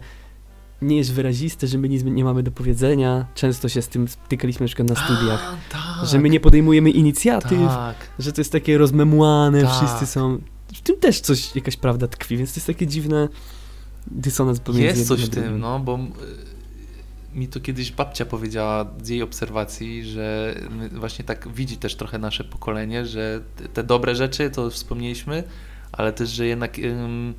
nie jest wyraziste, że my nic nie mamy do powiedzenia. Często się z tym stykaliśmy na przykład na studiach. A, tak, Że my nie podejmujemy inicjatyw, Tak. że to jest takie rozmemłane, Tak. wszyscy są... W tym też coś, jakaś prawda tkwi, więc to jest takie dziwne dysonans pomiędzy Jest coś w tym, no, bo y, mi to kiedyś babcia powiedziała z jej obserwacji, że właśnie tak widzi też trochę nasze pokolenie, że te- te dobre rzeczy to wspomnieliśmy, ale też, że jednak ym,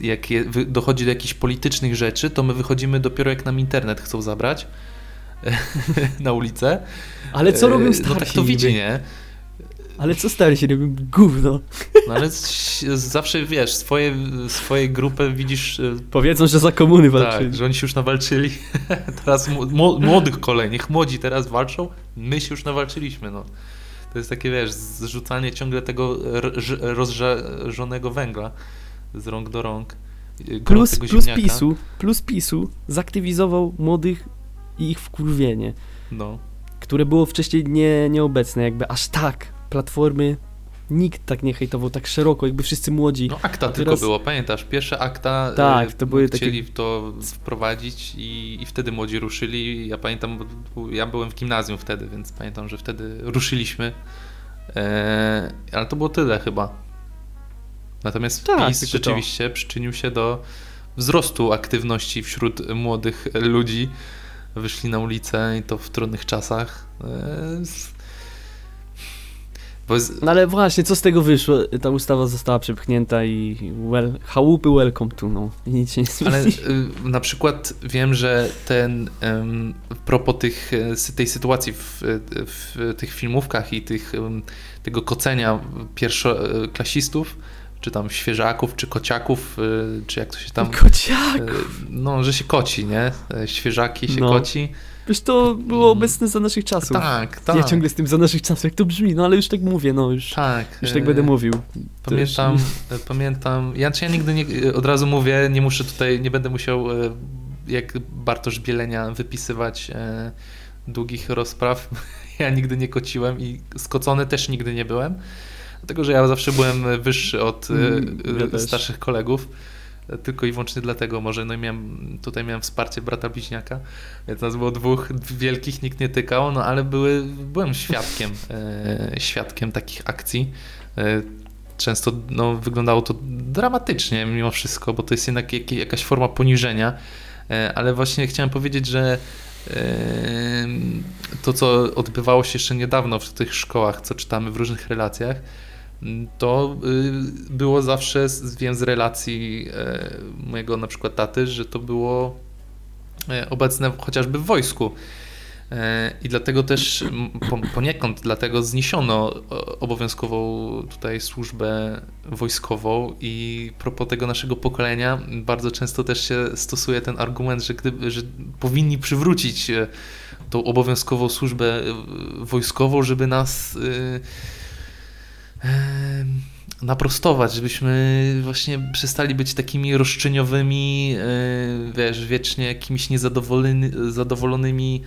jak je, dochodzi do jakichś politycznych rzeczy, to my wychodzimy dopiero jak nam internet chcą zabrać na ulicę. Ale co robią E, starsi No tak to widzi, nie? Ale co starsi robią? Gówno. No ale zawsze wiesz, swoje, swoje grupę widzisz e, Powiedzą, że za komuny walczyli. Tak, że oni się już nawalczyli. teraz młodych kolej, niech młodzi teraz walczą, my się już nawalczyliśmy, no. To jest takie, wiesz, zrzucanie ciągle tego rozżarzonego węgla z rąk do rąk. y, Plus, plus. PiSu, plus PiSu zaktywizował młodych i ich wkurwienie, No. które było wcześniej nie, nieobecne, jakby aż tak. Platformy nikt tak nie hejtował tak szeroko, jakby wszyscy młodzi. no akta A tylko teraz- było, pamiętasz? Pierwsze akta Tak, y, to były chcieli w to wprowadzić i, i wtedy młodzi ruszyli. Ja pamiętam, bo ja byłem w gimnazjum wtedy, więc pamiętam, że wtedy ruszyliśmy. E, ale to było tyle chyba. Natomiast Tak, PiS tylko to. rzeczywiście przyczynił się do wzrostu aktywności wśród młodych ludzi. Wyszli na ulicę i to w trudnych czasach. E, jest, No ale właśnie, co z tego wyszło? Ta ustawa została przepchnięta i well, chałupy welcome to, no. I nic się nie zmieni. Ale y, na przykład wiem, że ten em, propos tych, e, tej sytuacji w, w tych filmówkach i tych, em, tego kocenia pierwszoklasistów, czy tam świeżaków, czy kociaków, y, czy jak to się tam... Kociak! y, No, że się koci, nie? E, Świeżaki się No. koci. Wiesz, to było obecne za naszych czasów. Tak, tak. Ja ciągle z tym za naszych czasów, jak to brzmi, no ale już tak mówię, no już, Tak. już tak będę mówił. Pamiętam, e, pamiętam, ja, czy ja nigdy nie, od razu mówię, nie muszę tutaj, nie będę musiał jak Bartosz Bielenia wypisywać długich rozpraw. Ja nigdy nie kociłem i skocony też nigdy nie byłem, dlatego że ja zawsze byłem wyższy od e, Mm, ja e, też. starszych kolegów. E, Tylko i wyłącznie dlatego może, no i miałem, tutaj miałem wsparcie brata bliźniaka, więc nas było dwóch wielkich, nikt nie tykał, no ale były, byłem świadkiem, e, świadkiem takich akcji. Często no, wyglądało to dramatycznie mimo wszystko, bo to jest jednak jak, jakaś forma poniżenia, ale właśnie chciałem powiedzieć, że to, co odbywało się jeszcze niedawno w tych szkołach, co czytamy w różnych relacjach, m, to y, było zawsze, wiem z relacji e, mojego na przykład taty, że to było e, obecne chociażby w wojsku. E, I dlatego też poniekąd dlatego zniesiono obowiązkową tutaj służbę wojskową i propos tego naszego pokolenia bardzo często też się stosuje ten argument, że, gdyby, że powinni przywrócić e, tą obowiązkową służbę y, wojskową, żeby nas naprostować, żebyśmy właśnie przestali być takimi roszczeniowymi, wiesz, wiecznie jakimiś niezadowolonymi zadowolonymi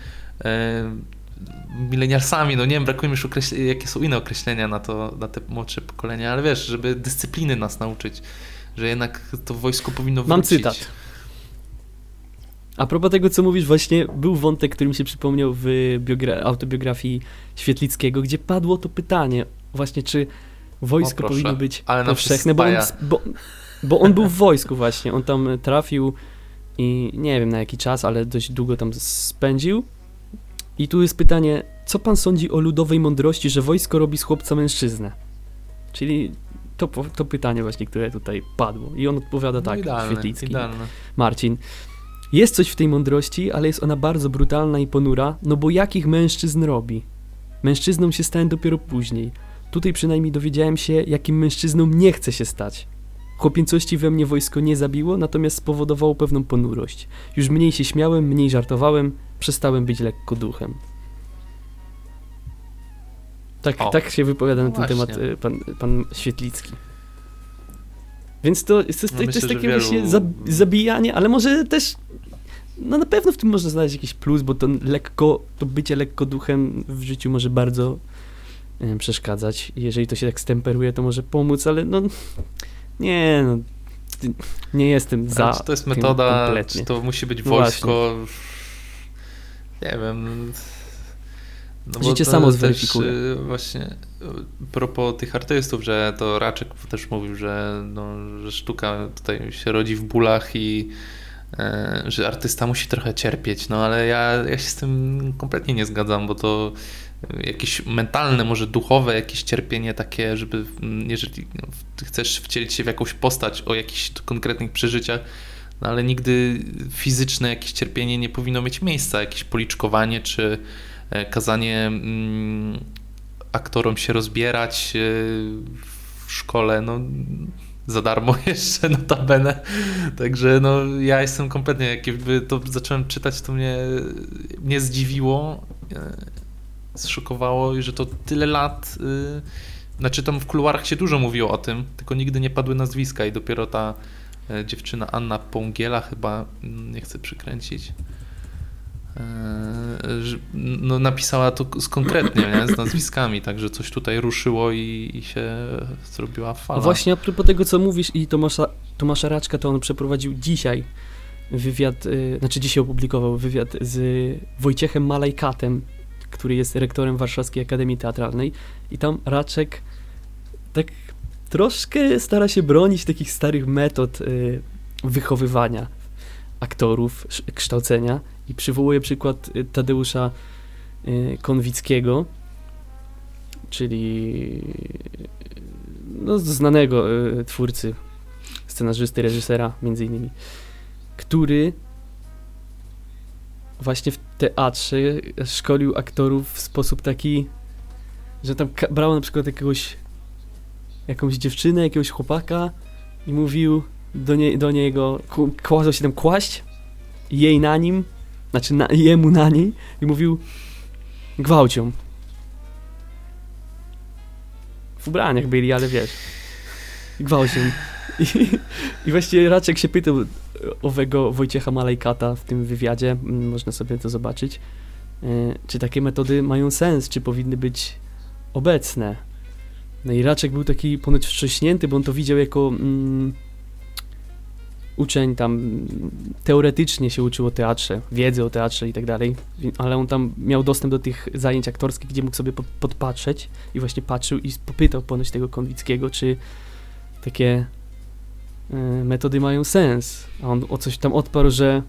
milenialsami, no nie wiem, brakuje mi już jakie są inne określenia na to, na te młodsze pokolenia, ale wiesz, żeby dyscypliny nas nauczyć, że jednak to wojsko powinno wrócić. Mam cytat. A propos tego, co mówisz, właśnie był wątek, który mi się przypomniał w autobiografii Świetlickiego, gdzie padło to pytanie, właśnie czy wojsko powinno być Ale powszechne, bo on, bo, bo on był w wojsku właśnie, on tam trafił i nie wiem na jaki czas, ale dość długo tam spędził. I tu jest pytanie, co pan sądzi o ludowej mądrości, że wojsko robi z chłopca mężczyznę? Czyli to, to pytanie właśnie, które tutaj padło. I on odpowiada no tak, idealne, Świetlicki. Idealne. Marcin. Jest coś w tej mądrości, ale jest ona bardzo brutalna i ponura, no bo jakich mężczyzn robi? Mężczyzną się stałem dopiero później. Tutaj przynajmniej dowiedziałem się, jakim mężczyzną nie chce się stać. Chłopięcości we mnie wojsko nie zabiło, natomiast spowodowało pewną ponurość. Już mniej się śmiałem, mniej żartowałem, przestałem być lekko duchem. Tak, tak się wypowiada na ten Właśnie. temat y, pan, pan Świetlicki. Więc to, to, to, no myślę, to jest takie wielu... właśnie zabijanie, ale może też no na pewno w tym można znaleźć jakiś plus, bo to lekko, to bycie lekko duchem w życiu może bardzo e, przeszkadzać. Jeżeli to się tak stemperuje, to może pomóc, ale no nie, no nie jestem za. Czy to jest metoda, czy to musi być no wojsko? No nie wiem. No Życie samo zweryfikuje. Też, właśnie propos tych artystów, że to Raczek też mówił, że, no, że sztuka tutaj się rodzi w bólach i e, że artysta musi trochę cierpieć, no ale ja, ja się z tym kompletnie nie zgadzam, bo to jakieś mentalne, może duchowe jakieś cierpienie takie, żeby mm, jeżeli no, chcesz wcielić się w jakąś postać o jakichś konkretnych przeżyciach, no ale nigdy fizyczne jakieś cierpienie nie powinno mieć miejsca, jakieś policzkowanie czy e, kazanie mm, aktorom się rozbierać e, w szkole, no za darmo jeszcze notabene. Także no ja jestem kompletnie, jakby to zacząłem czytać, to mnie, mnie zdziwiło, e, zszokowało, że to tyle lat, yy, znaczy tam w kuluarach się dużo mówiło o tym, tylko nigdy nie padły nazwiska i dopiero ta dziewczyna Anna Pągiela chyba, mm, nie chcę przykręcić, e, no, napisała to konkretnie, nie? z nazwiskami, także coś tutaj ruszyło i, i się zrobiła fala. Właśnie a propos tego, co mówisz i Tomasza, Tomasza Raczka, to on przeprowadził dzisiaj wywiad, y, znaczy dzisiaj opublikował wywiad z Wojciechem Malajkatem, który jest rektorem Warszawskiej Akademii Teatralnej i tam Raczek tak troszkę stara się bronić takich starych metod y, wychowywania aktorów, kształcenia. I przywołuje przykład y, Tadeusza y, Konwickiego, czyli no, znanego twórcy, scenarzysty, reżysera między innymi, który właśnie w teatrze szkolił aktorów w sposób taki, że tam brał na przykład jakiegoś jakąś dziewczynę, jakiegoś chłopaka i mówił do, nie, do niego, kładzał się tam kłaść, jej na nim, znaczy na, jemu na niej i mówił gwałcią. W ubraniach byli, ale wiesz, gwałcią. I, I właściwie Raczek się pytał owego Wojciecha Malejkata w tym wywiadzie, można sobie to zobaczyć, e, czy takie metody mają sens, czy powinny być obecne. No i Raczek był taki ponoć wstrząśnięty, bo on to widział jako mm, uczeń tam teoretycznie się uczył o teatrze, wiedzy o teatrze i tak dalej, ale on tam miał dostęp do tych zajęć aktorskich, gdzie mógł sobie podpatrzeć i właśnie patrzył i popytał ponoć tego Konwickiego, czy takie y, metody mają sens. A on o coś tam odparł, że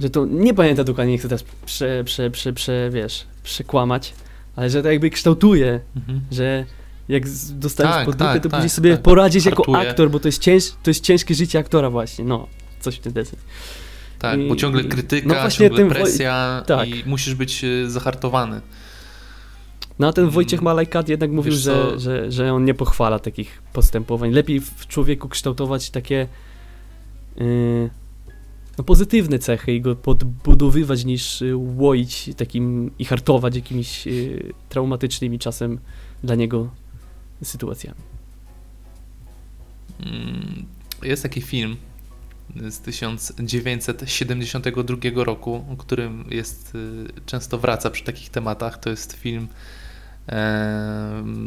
że to nie pamięta dokładnie, nie chcę teraz prze, prze, prze, prze, wiesz, przekłamać, ale że to jakby kształtuje, mhm. że jak dostajesz tak, pod dupę, tak, to tak, później sobie tak, poradzić jako aktor, bo to jest, cięż, to jest ciężkie życie aktora właśnie, no, coś w tym deseń. Tak, I, bo ciągle krytyka, no ciągle tym, presja tak. i musisz być e, zahartowany. No a ten mm. Wojciech Malajkat jednak mówił, że, że, że on nie pochwala takich postępowań. Lepiej w człowieku kształtować takie yy, no, pozytywne cechy i go podbudowywać niż y, łoić takim i hartować jakimiś y, traumatycznymi czasem dla niego sytuacjami. Mm, jest taki film z 1972 roku, którym jest y, często wraca przy takich tematach. To jest film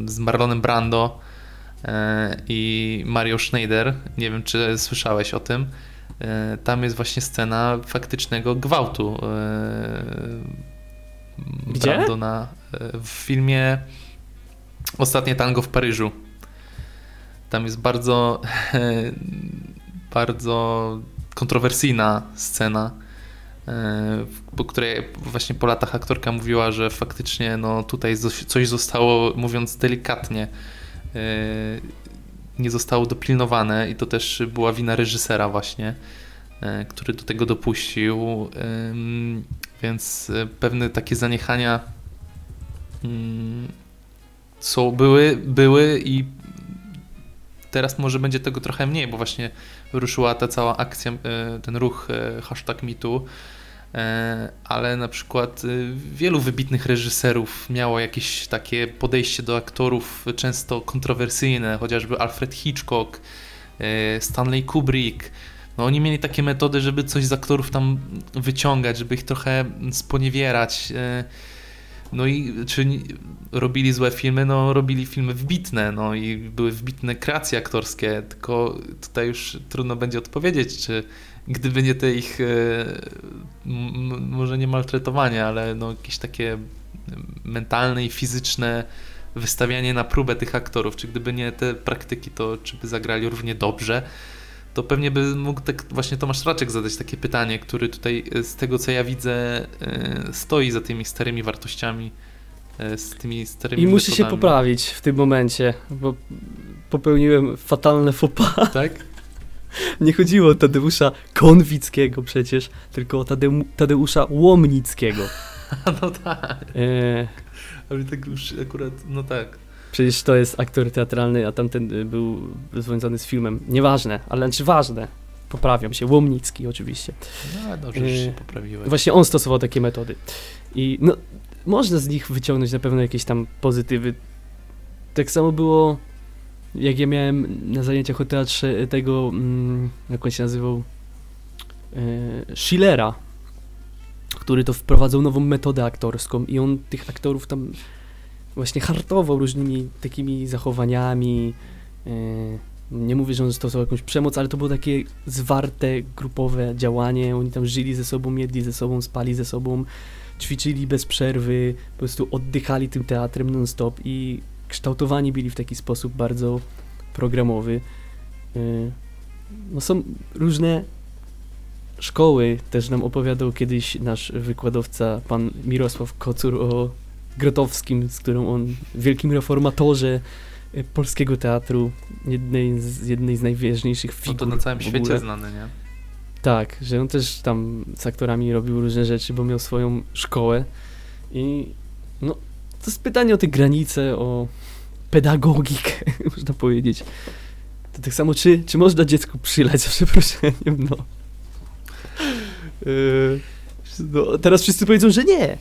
z Marlonem Brando e, i Mario Schneider. Nie wiem, czy słyszałeś o tym. E, tam jest właśnie scena faktycznego gwałtu. E, Gdzie? Brando na, w filmie Ostatnie tango w Paryżu. Tam jest bardzo, bardzo kontrowersyjna scena, po której właśnie po latach aktorka mówiła, że faktycznie no, tutaj coś zostało, mówiąc delikatnie, nie zostało dopilnowane i to też była wina reżysera właśnie, e, który do tego dopuścił, więc e, pewne takie zaniechania mm, są, były, były i teraz może będzie tego trochę mniej, bo właśnie ruszyła ta cała akcja, e, ten ruch hashtag E, ale na przykład y, wielu wybitnych reżyserów miało jakieś takie podejście do aktorów często kontrowersyjne, chociażby Alfred Hitchcock, e, Stanley Kubrick. No oni mieli takie metody, żeby coś z aktorów tam wyciągać, żeby ich trochę sponiewierać. E, no i czy robili złe filmy? No robili filmy wbitne, no i były wbitne kreacje aktorskie, tylko tutaj już trudno będzie odpowiedzieć, czy gdyby nie te ich, e, może nie maltretowanie, ale no jakieś takie mentalne i fizyczne wystawianie na próbę tych aktorów, czy gdyby nie te praktyki, to czy by zagrali równie dobrze, to pewnie by mógł tak właśnie Tomasz Raczek zadać takie pytanie, który tutaj e, z tego co ja widzę e, stoi za tymi starymi wartościami, z tymi starymi I musi metodami. się poprawić w tym momencie, bo popełniłem fatalne faux pas. Tak? Nie chodziło o Tadeusza Konwickiego przecież, tylko o Tadeu Tadeusza Łomnickiego. no tak. E... Ale tak już akurat, no tak. Przecież to jest aktor teatralny, a tamten y, był związany z filmem. Nieważne, ale znaczy ważne. Poprawiam się. Łomnicki oczywiście. No, dobrze, że się poprawiłem. Właśnie on stosował takie metody. I no, można z nich wyciągnąć na pewno jakieś tam pozytywy. Tak samo było jak ja miałem na zajęciach o teatrze tego, mm, jak on się nazywał, e, Schillera, który to wprowadzał nową metodę aktorską i on tych aktorów tam właśnie hartował różnymi takimi zachowaniami. E, nie mówię, że on stosował jakąś przemoc, ale to było takie zwarte, grupowe działanie. Oni tam żyli ze sobą, jedli ze sobą, spali ze sobą, ćwiczyli bez przerwy, po prostu oddychali tym teatrem non-stop i kształtowani byli w taki sposób bardzo programowy. Y, no są różne szkoły, też nam opowiadał kiedyś nasz wykładowca, pan Mirosław Kocur o Grotowskim, z którym on, wielkim reformatorze y, polskiego teatru, jednej z, jednej z najważniejszych figur. No to na całym świecie znany, nie? Tak, że on też tam z aktorami robił różne rzeczy, bo miał swoją szkołę i no, to jest pytanie o te granice, o pedagogikę, można powiedzieć. To tak samo, czy, czy można dziecku przylać za przeproszeniem, no. Yy, no. Teraz wszyscy powiedzą, że nie.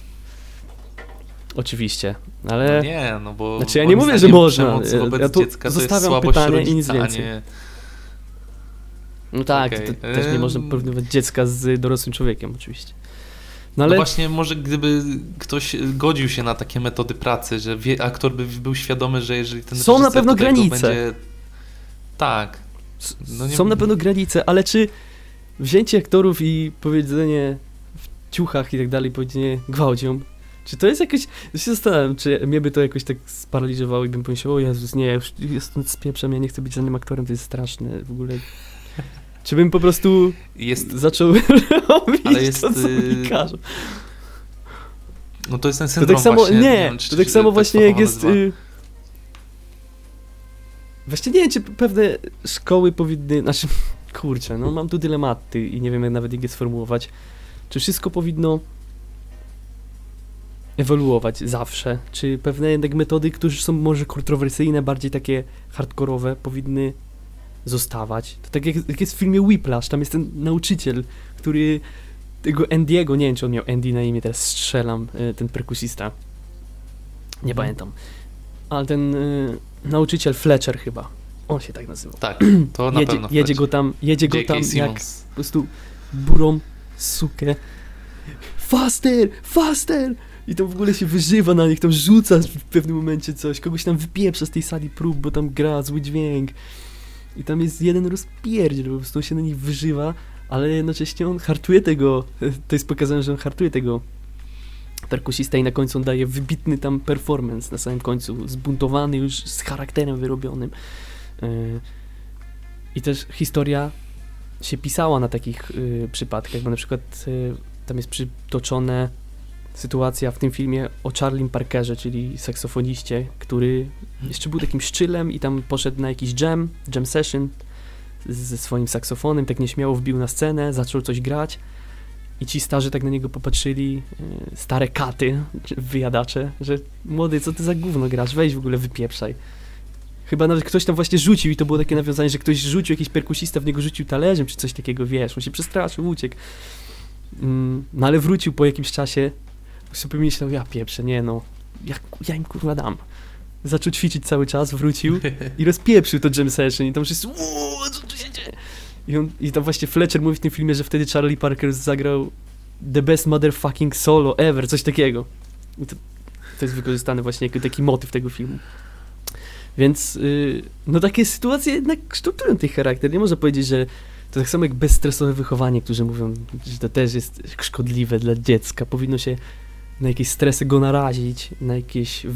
Oczywiście, ale... No nie, no bo... Znaczy ja nie mówię, że można. Ja tu zostawiam pytanie i nic więcej. Nie... No tak, okay. to, to też nie można porównywać dziecka z dorosłym człowiekiem, oczywiście. No, ale... no właśnie, może gdyby ktoś godził się na takie metody pracy, że wie, aktor by był świadomy, że jeżeli ten Są na pewno granice. Będzie... Tak. No nie... Są na pewno granice, ale czy wzięcie aktorów i powiedzenie w ciuchach i tak dalej, powiedzenie gwałcią, czy to jest jakoś... Ja się zastanawiam, czy mnie by to jakoś tak sparaliżowało i bym pomyślał, o Jezus, nie, ja już jestem spieprzem, ja nie chcę być żadnym aktorem, to jest straszne w ogóle. Czy bym po prostu jest, zaczął robić ale jest, to, co mi y, każą. No to jest ten syndrom to tak samo, właśnie, Nie, wiem, czy, to tak samo właśnie jak jest... Y... Właśnie nie wiem, czy pewne szkoły powinny... Znaczy, kurczę, no mam tu dylematy i nie wiem jak nawet jak je sformułować. Czy wszystko powinno ewoluować zawsze? Czy pewne jednak metody, które są może kontrowersyjne, bardziej takie hardkorowe, powinny zostawać. To tak jak, jak jest w filmie Whiplash, tam jest ten nauczyciel, który tego Andy'ego, nie wiem czy on miał Andy na imię, teraz strzelam, y, ten perkusista. Nie Mhm. pamiętam. Ale ten y, nauczyciel Fletcher chyba. On się tak nazywał. Tak, to na jedzie, pewno jedzie go tam, jedzie go tam jak Simmons. po prostu burą sukę. Faster! Faster! I to w ogóle się wyżywa na nich, tam rzuca w pewnym momencie coś, kogoś tam wypieprza z tej sali prób, bo tam gra zły dźwięk. I tam jest jeden rozpierdziel, po prostu on się na nich wyżywa, ale jednocześnie on hartuje tego, to jest pokazane, że on hartuje tego perkusista i na końcu on daje wybitny tam performance na samym końcu, zbuntowany już z charakterem wyrobionym. Yy, I też historia się pisała na takich y, przypadkach, bo na przykład y, tam jest przytoczone sytuacja w tym filmie o Charlie Parkerze, czyli saksofoniście, który jeszcze był takim szczylem i tam poszedł na jakiś jam, jam session ze swoim saksofonem, tak nieśmiało wbił na scenę, zaczął coś grać i ci starzy tak na niego popatrzyli, y, stare katy, wyjadacze, że młody, co ty za gówno grasz, weź w ogóle wypieprzaj. Chyba nawet ktoś tam właśnie rzucił i to było takie nawiązanie, że ktoś rzucił, jakiś perkusista w niego rzucił talerzem czy coś takiego, wiesz, on się przestraszył, uciekł. Mm, no ale wrócił po jakimś czasie, sobie pomyślał, ja pieprzę, nie no, ja, ja im kurwa dam. Zaczął ćwiczyć cały czas, wrócił i rozpieprzył to jam session i tam wszyscy, uuu, co tu się dzieje? I, on, I tam właśnie Fletcher mówi w tym filmie, że wtedy Charlie Parker zagrał the best motherfucking solo ever, coś takiego. I to, to jest wykorzystane właśnie jako taki motyw tego filmu. Więc, yy, no takie sytuacje jednak kształtują tych charakter. Nie można powiedzieć, że to tak samo jak bezstresowe wychowanie, którzy mówią, że to też jest szkodliwe dla dziecka. Powinno się na jakieś stresy go narazić, na jakieś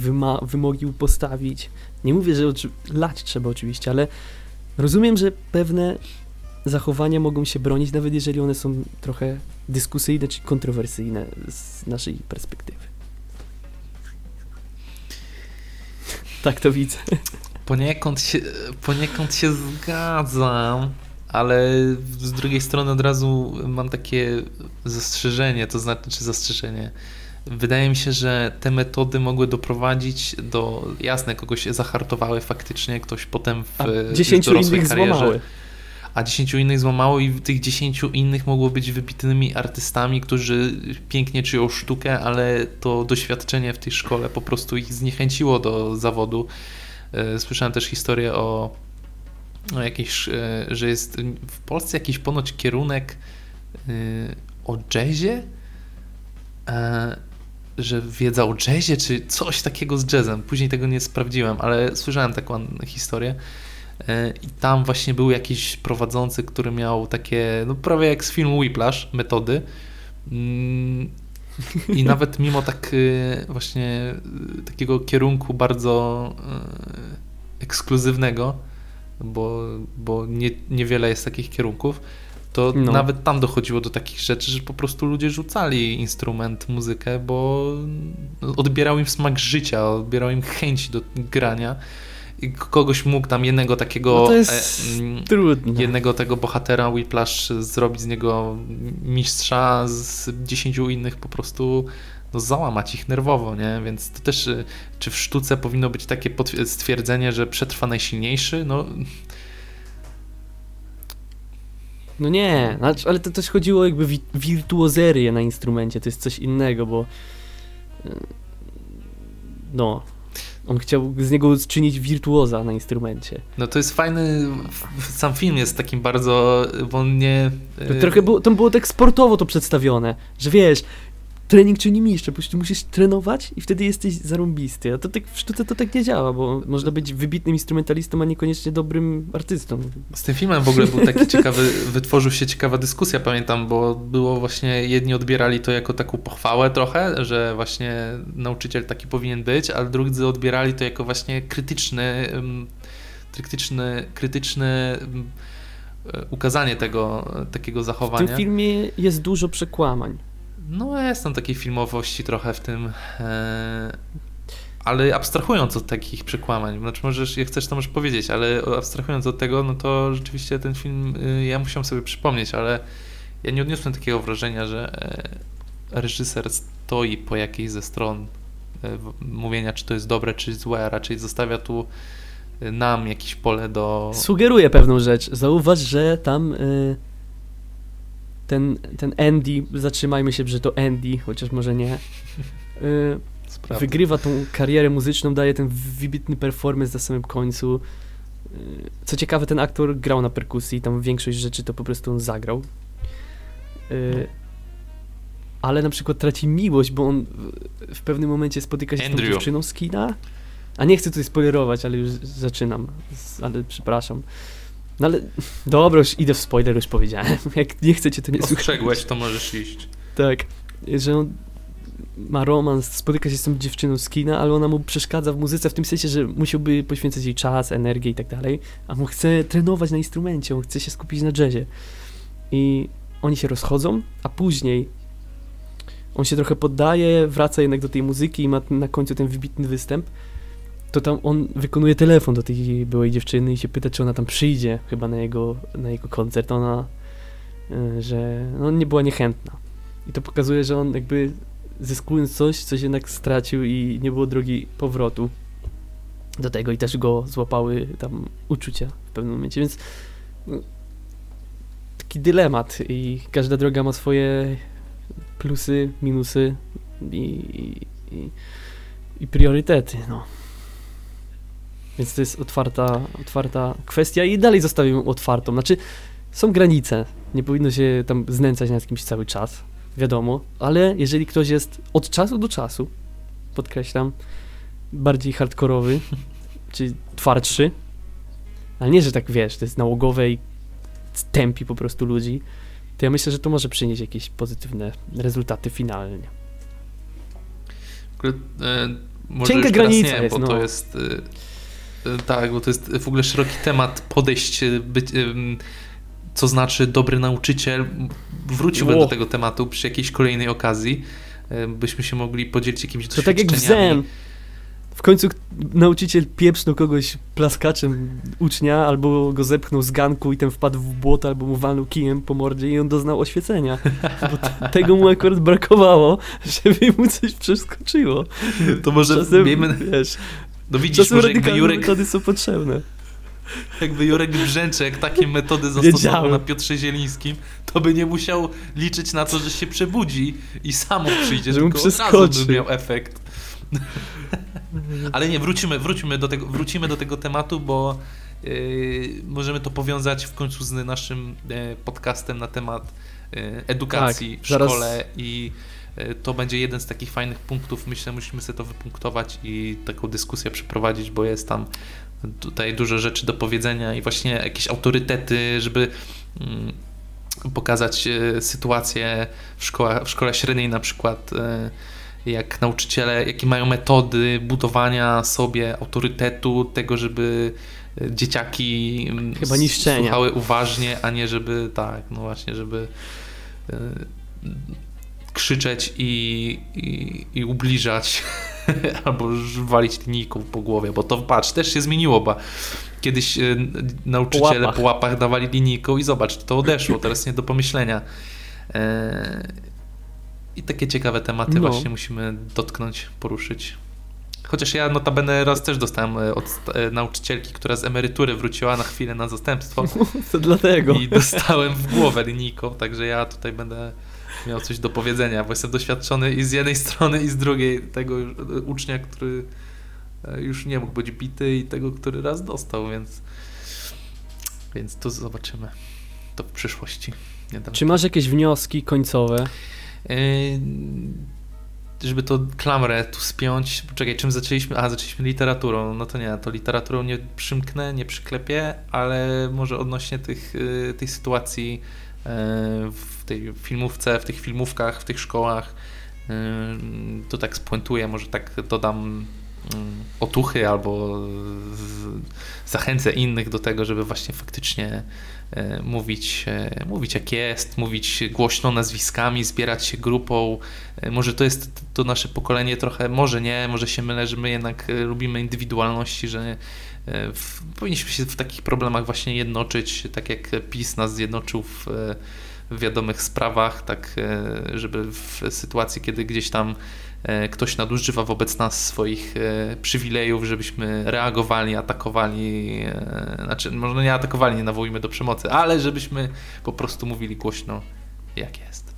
wymogi postawić. Nie mówię, że lać trzeba oczywiście, ale rozumiem, że pewne zachowania mogą się bronić, nawet jeżeli one są trochę dyskusyjne czy kontrowersyjne z naszej perspektywy. Tak to widzę. Poniekąd się, poniekąd się zgadzam, ale z drugiej strony od razu mam takie zastrzeżenie, to znaczy, czy zastrzeżenie. Wydaje mi się, że te metody mogły doprowadzić do, jasne, kogoś zahartowały faktycznie, ktoś potem w A w dziesięciu dorosłej innych karierze, złamały. a dziesięciu innych złamało i tych dziesięciu innych mogło być wybitnymi artystami, którzy pięknie czują sztukę, ale to doświadczenie w tej szkole po prostu ich zniechęciło do zawodu. E, Słyszałem też historię o, o jakiejś, e, że jest w Polsce jakiś ponoć kierunek e, o jazzie, że wiedza o jazzie, czy coś takiego z jazzem. Później tego nie sprawdziłem, ale słyszałem taką historię. E, I tam właśnie był jakiś prowadzący, który miał takie, no prawie jak z filmu Whiplash, metody. Mm, I nawet mimo tak e, właśnie e, takiego kierunku bardzo ekskluzywnego, bo, bo nie, niewiele jest takich kierunków, to No. nawet tam dochodziło do takich rzeczy, że po prostu ludzie rzucali instrument, muzykę, bo odbierał im smak życia, odbierał im chęć do grania. I kogoś mógł tam jednego takiego No to jest e, mm, Trudno. jednego tego bohatera Whiplash zrobić z niego mistrza, z dziesięciu innych po prostu no, załamać ich nerwowo, nie? Więc to też, y, czy w sztuce powinno być takie stwierdzenie, że przetrwa najsilniejszy? No, No nie, znaczy, ale to też chodziło jakby wi- wirtuozerię na instrumencie, to jest coś innego, bo y, no, on chciał z niego czynić wirtuoza na instrumencie. no to jest fajny, sam film jest takim bardzo, bo on nie... To y, trochę było, tam było tak sportowo to przedstawione, że wiesz, trening czyni mistrza, po prostu musisz trenować i wtedy jesteś zarąbisty, a to tak w sztuce to tak nie działa, bo można być wybitnym instrumentalistą, a niekoniecznie dobrym artystą. Z tym filmem w ogóle był taki ciekawy, wytworzył się ciekawa dyskusja, pamiętam, bo było właśnie, jedni odbierali to jako taką pochwałę trochę, że właśnie nauczyciel taki powinien być, a drudzy odbierali to jako właśnie krytyczny, krytyczny, krytyczne em, e, ukazanie tego, takiego W zachowania. tym filmie jest dużo przekłamań. No jest tam takiej filmowości trochę w tym, e, ale abstrahując od takich przekłamań, znaczy możesz, jak chcesz to możesz powiedzieć, ale abstrahując od tego, no to rzeczywiście ten film, y, ja musiałem sobie przypomnieć, ale ja nie odniosłem takiego wrażenia, że e, reżyser stoi po jakiejś ze stron e, mówienia, czy to jest dobre, czy złe, a raczej zostawia tu nam jakieś pole do... Sugeruję pewną rzecz. Zauważ, że tam ten, ten Andy, zatrzymajmy się, że to Andy, chociaż może nie, y, wygrywa tą karierę muzyczną, daje ten wybitny performance na samym końcu. Y, Co ciekawe, ten aktor grał na perkusji, tam większość rzeczy to po prostu on zagrał. Y, Ale na przykład traci miłość, bo on w- w pewnym momencie spotyka się z Andrew. tą dziewczyną z kina. A nie chcę tutaj spoilerować, ale już zaczynam, z- ale przepraszam. No ale dobra, już idę w spoiler, już powiedziałem. Jak nie chcecie, to nie słuchajcie. Ostrzegłeś, to możesz iść. Tak, że on ma romans, spotyka się z tą dziewczyną z kina, ale ona mu przeszkadza w muzyce w tym sensie, że musiałby poświęcać jej czas, energię i tak dalej, a mu chce trenować na instrumencie, on chce się skupić na jazzie. I oni się rozchodzą, a później on się trochę poddaje, wraca jednak do tej muzyki i ma na końcu ten wybitny występ. To tam on wykonuje telefon do tej byłej dziewczyny i się pyta, czy ona tam przyjdzie chyba na jego, na jego koncert. Ona, y, że no, nie była niechętna. I to pokazuje, że on jakby zyskując coś, coś jednak stracił i nie było drogi powrotu do tego i też go złapały tam uczucia w pewnym momencie, więc no, taki dylemat i każda droga ma swoje plusy, minusy i, i, i priorytety, no. Więc to jest otwarta, otwarta kwestia i dalej zostawię ją otwartą. Znaczy, są granice. Nie powinno się tam znęcać nad kimś cały czas, wiadomo, ale jeżeli ktoś jest od czasu do czasu, podkreślam, bardziej hardkorowy, czy twardszy, ale nie, że tak wiesz, to jest nałogowe i tępi po prostu ludzi, to ja myślę, że to może przynieść jakieś pozytywne rezultaty finalnie. W ogóle, e, Cienka granica nie, jest, bo to no. jest... E, e, tak, bo to jest w ogóle szeroki temat podejść, być, co znaczy dobry nauczyciel. Wróciłbym Ło. do tego tematu przy jakiejś kolejnej okazji, e, byśmy się mogli podzielić jakimiś To tak jak w doświadczeniami. Zen. W końcu nauczyciel pieprznął kogoś plaskaczem ucznia, albo go zepchnął z ganku i ten wpadł w błoto, albo mu walnął kijem po mordzie i on doznał oświecenia. Bo tego mu akurat brakowało, żeby mu coś przeskoczyło. To może Czasem, miejmy... wiesz, No widzisz, czasem może jakby Jurek, metody są potrzebne. jakby Jurek Brzęczek takie metody zastosował Wiedziałem. na Piotrze Zielińskim, to by nie musiał liczyć na to, że się przebudzi i samo przyjdzie, Że mu tylko od razu przeskoczy. by miał efekt. Ale nie, wrócimy, wróćmy do tego, wrócimy do tego tematu, bo yy, możemy to powiązać w końcu z naszym yy, podcastem na temat yy, edukacji Tak, w zaraz- szkole i to będzie jeden z takich fajnych punktów. Myślę, musimy sobie to wypunktować i taką dyskusję przeprowadzić, bo jest tam tutaj dużo rzeczy do powiedzenia i właśnie jakieś autorytety, żeby mm, pokazać e, sytuację w, szkoła, w szkole średniej na przykład, e, jak nauczyciele, jakie mają metody budowania sobie autorytetu, tego, żeby e, dzieciaki mm, Chyba niszczenia. słuchały uważnie, a nie żeby, tak, no właśnie, żeby e, krzyczeć i, i, i ubliżać albo walić linijką po głowie, bo to patrz, też się zmieniło, bo kiedyś e, nauczyciele łapach. po łapach dawali linijką i zobacz, to odeszło, teraz nie do pomyślenia. E, I takie ciekawe tematy No. właśnie musimy dotknąć, poruszyć. Chociaż ja notabene raz też dostałem e, od nauczycielki, która z emerytury wróciła na chwilę na zastępstwo To dlatego. i dostałem w głowę linijką, także ja tutaj będę miał coś do powiedzenia, bo jestem doświadczony i z jednej strony i z drugiej tego ucznia, który e, już nie mógł być bity i tego, który raz dostał, więc więc to zobaczymy to w przyszłości. Niedaleko. Czy masz jakieś wnioski końcowe? Yy, żeby to klamrę tu spiąć. Czekaj, czym zaczęliśmy? A, zaczęliśmy literaturą. No to nie, to literaturą nie przymknę, nie przyklepię, ale może odnośnie tych, yy, tej sytuacji w tej filmówce, w tych filmówkach, w tych szkołach, yy, to tak spuentuję, może tak dodam yy, otuchy albo zachęcę innych do tego, żeby właśnie faktycznie e, mówić, e, mówić jak jest, mówić głośno nazwiskami, zbierać się grupą. E, Może to jest to nasze pokolenie trochę, może nie, może się mylę, że my jednak lubimy indywidualności, że w, powinniśmy się w takich problemach właśnie jednoczyć, tak jak PiS nas zjednoczył w, w wiadomych sprawach, tak żeby w sytuacji, kiedy gdzieś tam ktoś nadużywa wobec nas swoich e, przywilejów, żebyśmy reagowali, atakowali, znaczy może nie atakowali, nie nawołujmy do przemocy, ale żebyśmy po prostu mówili głośno, jak jest.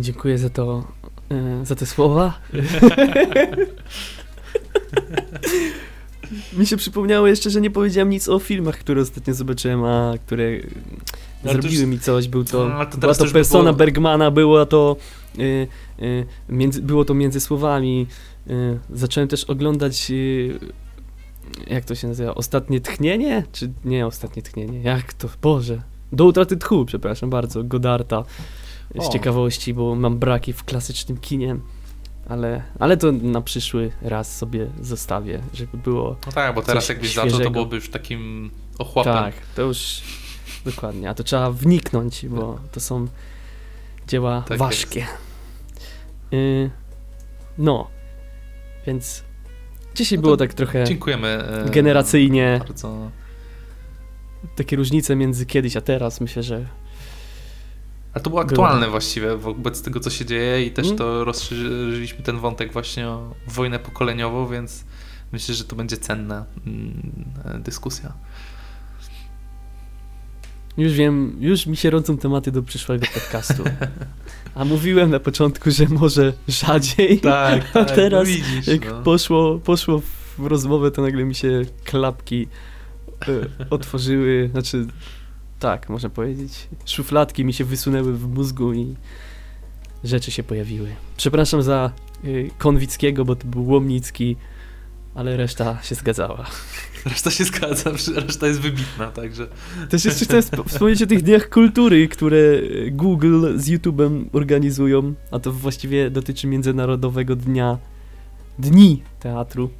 Dziękuję za to, za te słowa. Mi się przypomniało jeszcze, że nie powiedziałem nic o filmach, które ostatnio zobaczyłem, a które no, zrobiły mi coś. Był to, no, to była to persona by było... Bergmana, było to, między, było to między słowami. Y, zacząłem też oglądać, y, jak to się nazywa, Ostatnie Tchnienie? Czy nie Ostatnie Tchnienie? Jak to? Boże. Do utraty tchu, przepraszam bardzo, Godarta. Z o. ciekawości, bo mam braki w klasycznym kinie ale, ale to na przyszły raz sobie zostawię, żeby było. No tak, bo teraz jakbyś świeżego. zaczął, to byłoby już takim ochłapem. Tak, to już dokładnie, a to trzeba wniknąć, bo to są dzieła tak ważkie. Y, no, więc dzisiaj no było tak trochę. Dziękujemy. E, generacyjnie. Bardzo. Takie różnice między kiedyś a teraz, myślę, że ale to było aktualne było. właściwie wobec tego, co się dzieje i też mm. to rozszerzyliśmy ten wątek właśnie o wojnę pokoleniową, więc myślę, że to będzie cenna mm, dyskusja. Już wiem, już mi się rodzą tematy do przyszłego podcastu. A mówiłem na początku, że może rzadziej. Tak, a tak, teraz no widzisz, jak no. poszło, poszło w rozmowę, to nagle mi się klapki y, otworzyły, znaczy tak, można powiedzieć. Szufladki mi się wysunęły w mózgu i rzeczy się pojawiły. Przepraszam za y, Konwickiego, bo to był Łomnicki, ale reszta się zgadzała. Reszta się zgadza, reszta jest wybitna, także... Też jeszcze chciałem wspomnieć o tych dniach kultury, które y, Google z YouTube'em organizują, a to właściwie dotyczy Międzynarodowego Dnia Dni Teatru,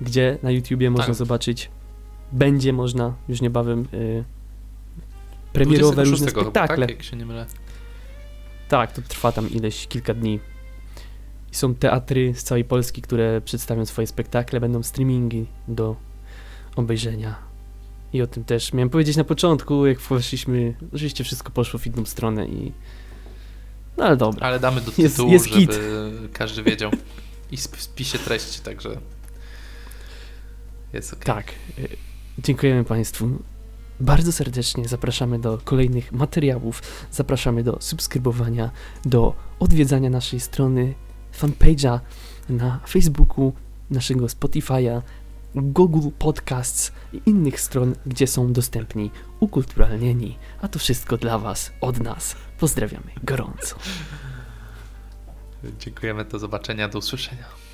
gdzie na YouTubie można tak. zobaczyć, będzie można już niebawem y, premierowe różne spektakle. Chyba, tak? Jak się nie mylę. Tak, to trwa tam ileś, kilka dni. I są teatry z całej Polski, które przedstawią swoje spektakle, będą streamingi do obejrzenia. I o tym też miałem powiedzieć na początku, jak weszliśmy, oczywiście wszystko poszło w inną stronę i... No ale dobra. Ale damy do tytułu, jest, jest żeby każdy wiedział. I w spisie treści, także jest ok. Tak. Y, dziękujemy Państwu bardzo serdecznie zapraszamy do kolejnych materiałów, zapraszamy do subskrybowania, do odwiedzania naszej strony fanpage'a na Facebooku, naszego Spotify'a, Google Podcasts i innych stron, gdzie są dostępni ukulturalnieni. A to wszystko dla Was, od nas. Pozdrawiamy gorąco. Dziękujemy, do zobaczenia, do usłyszenia.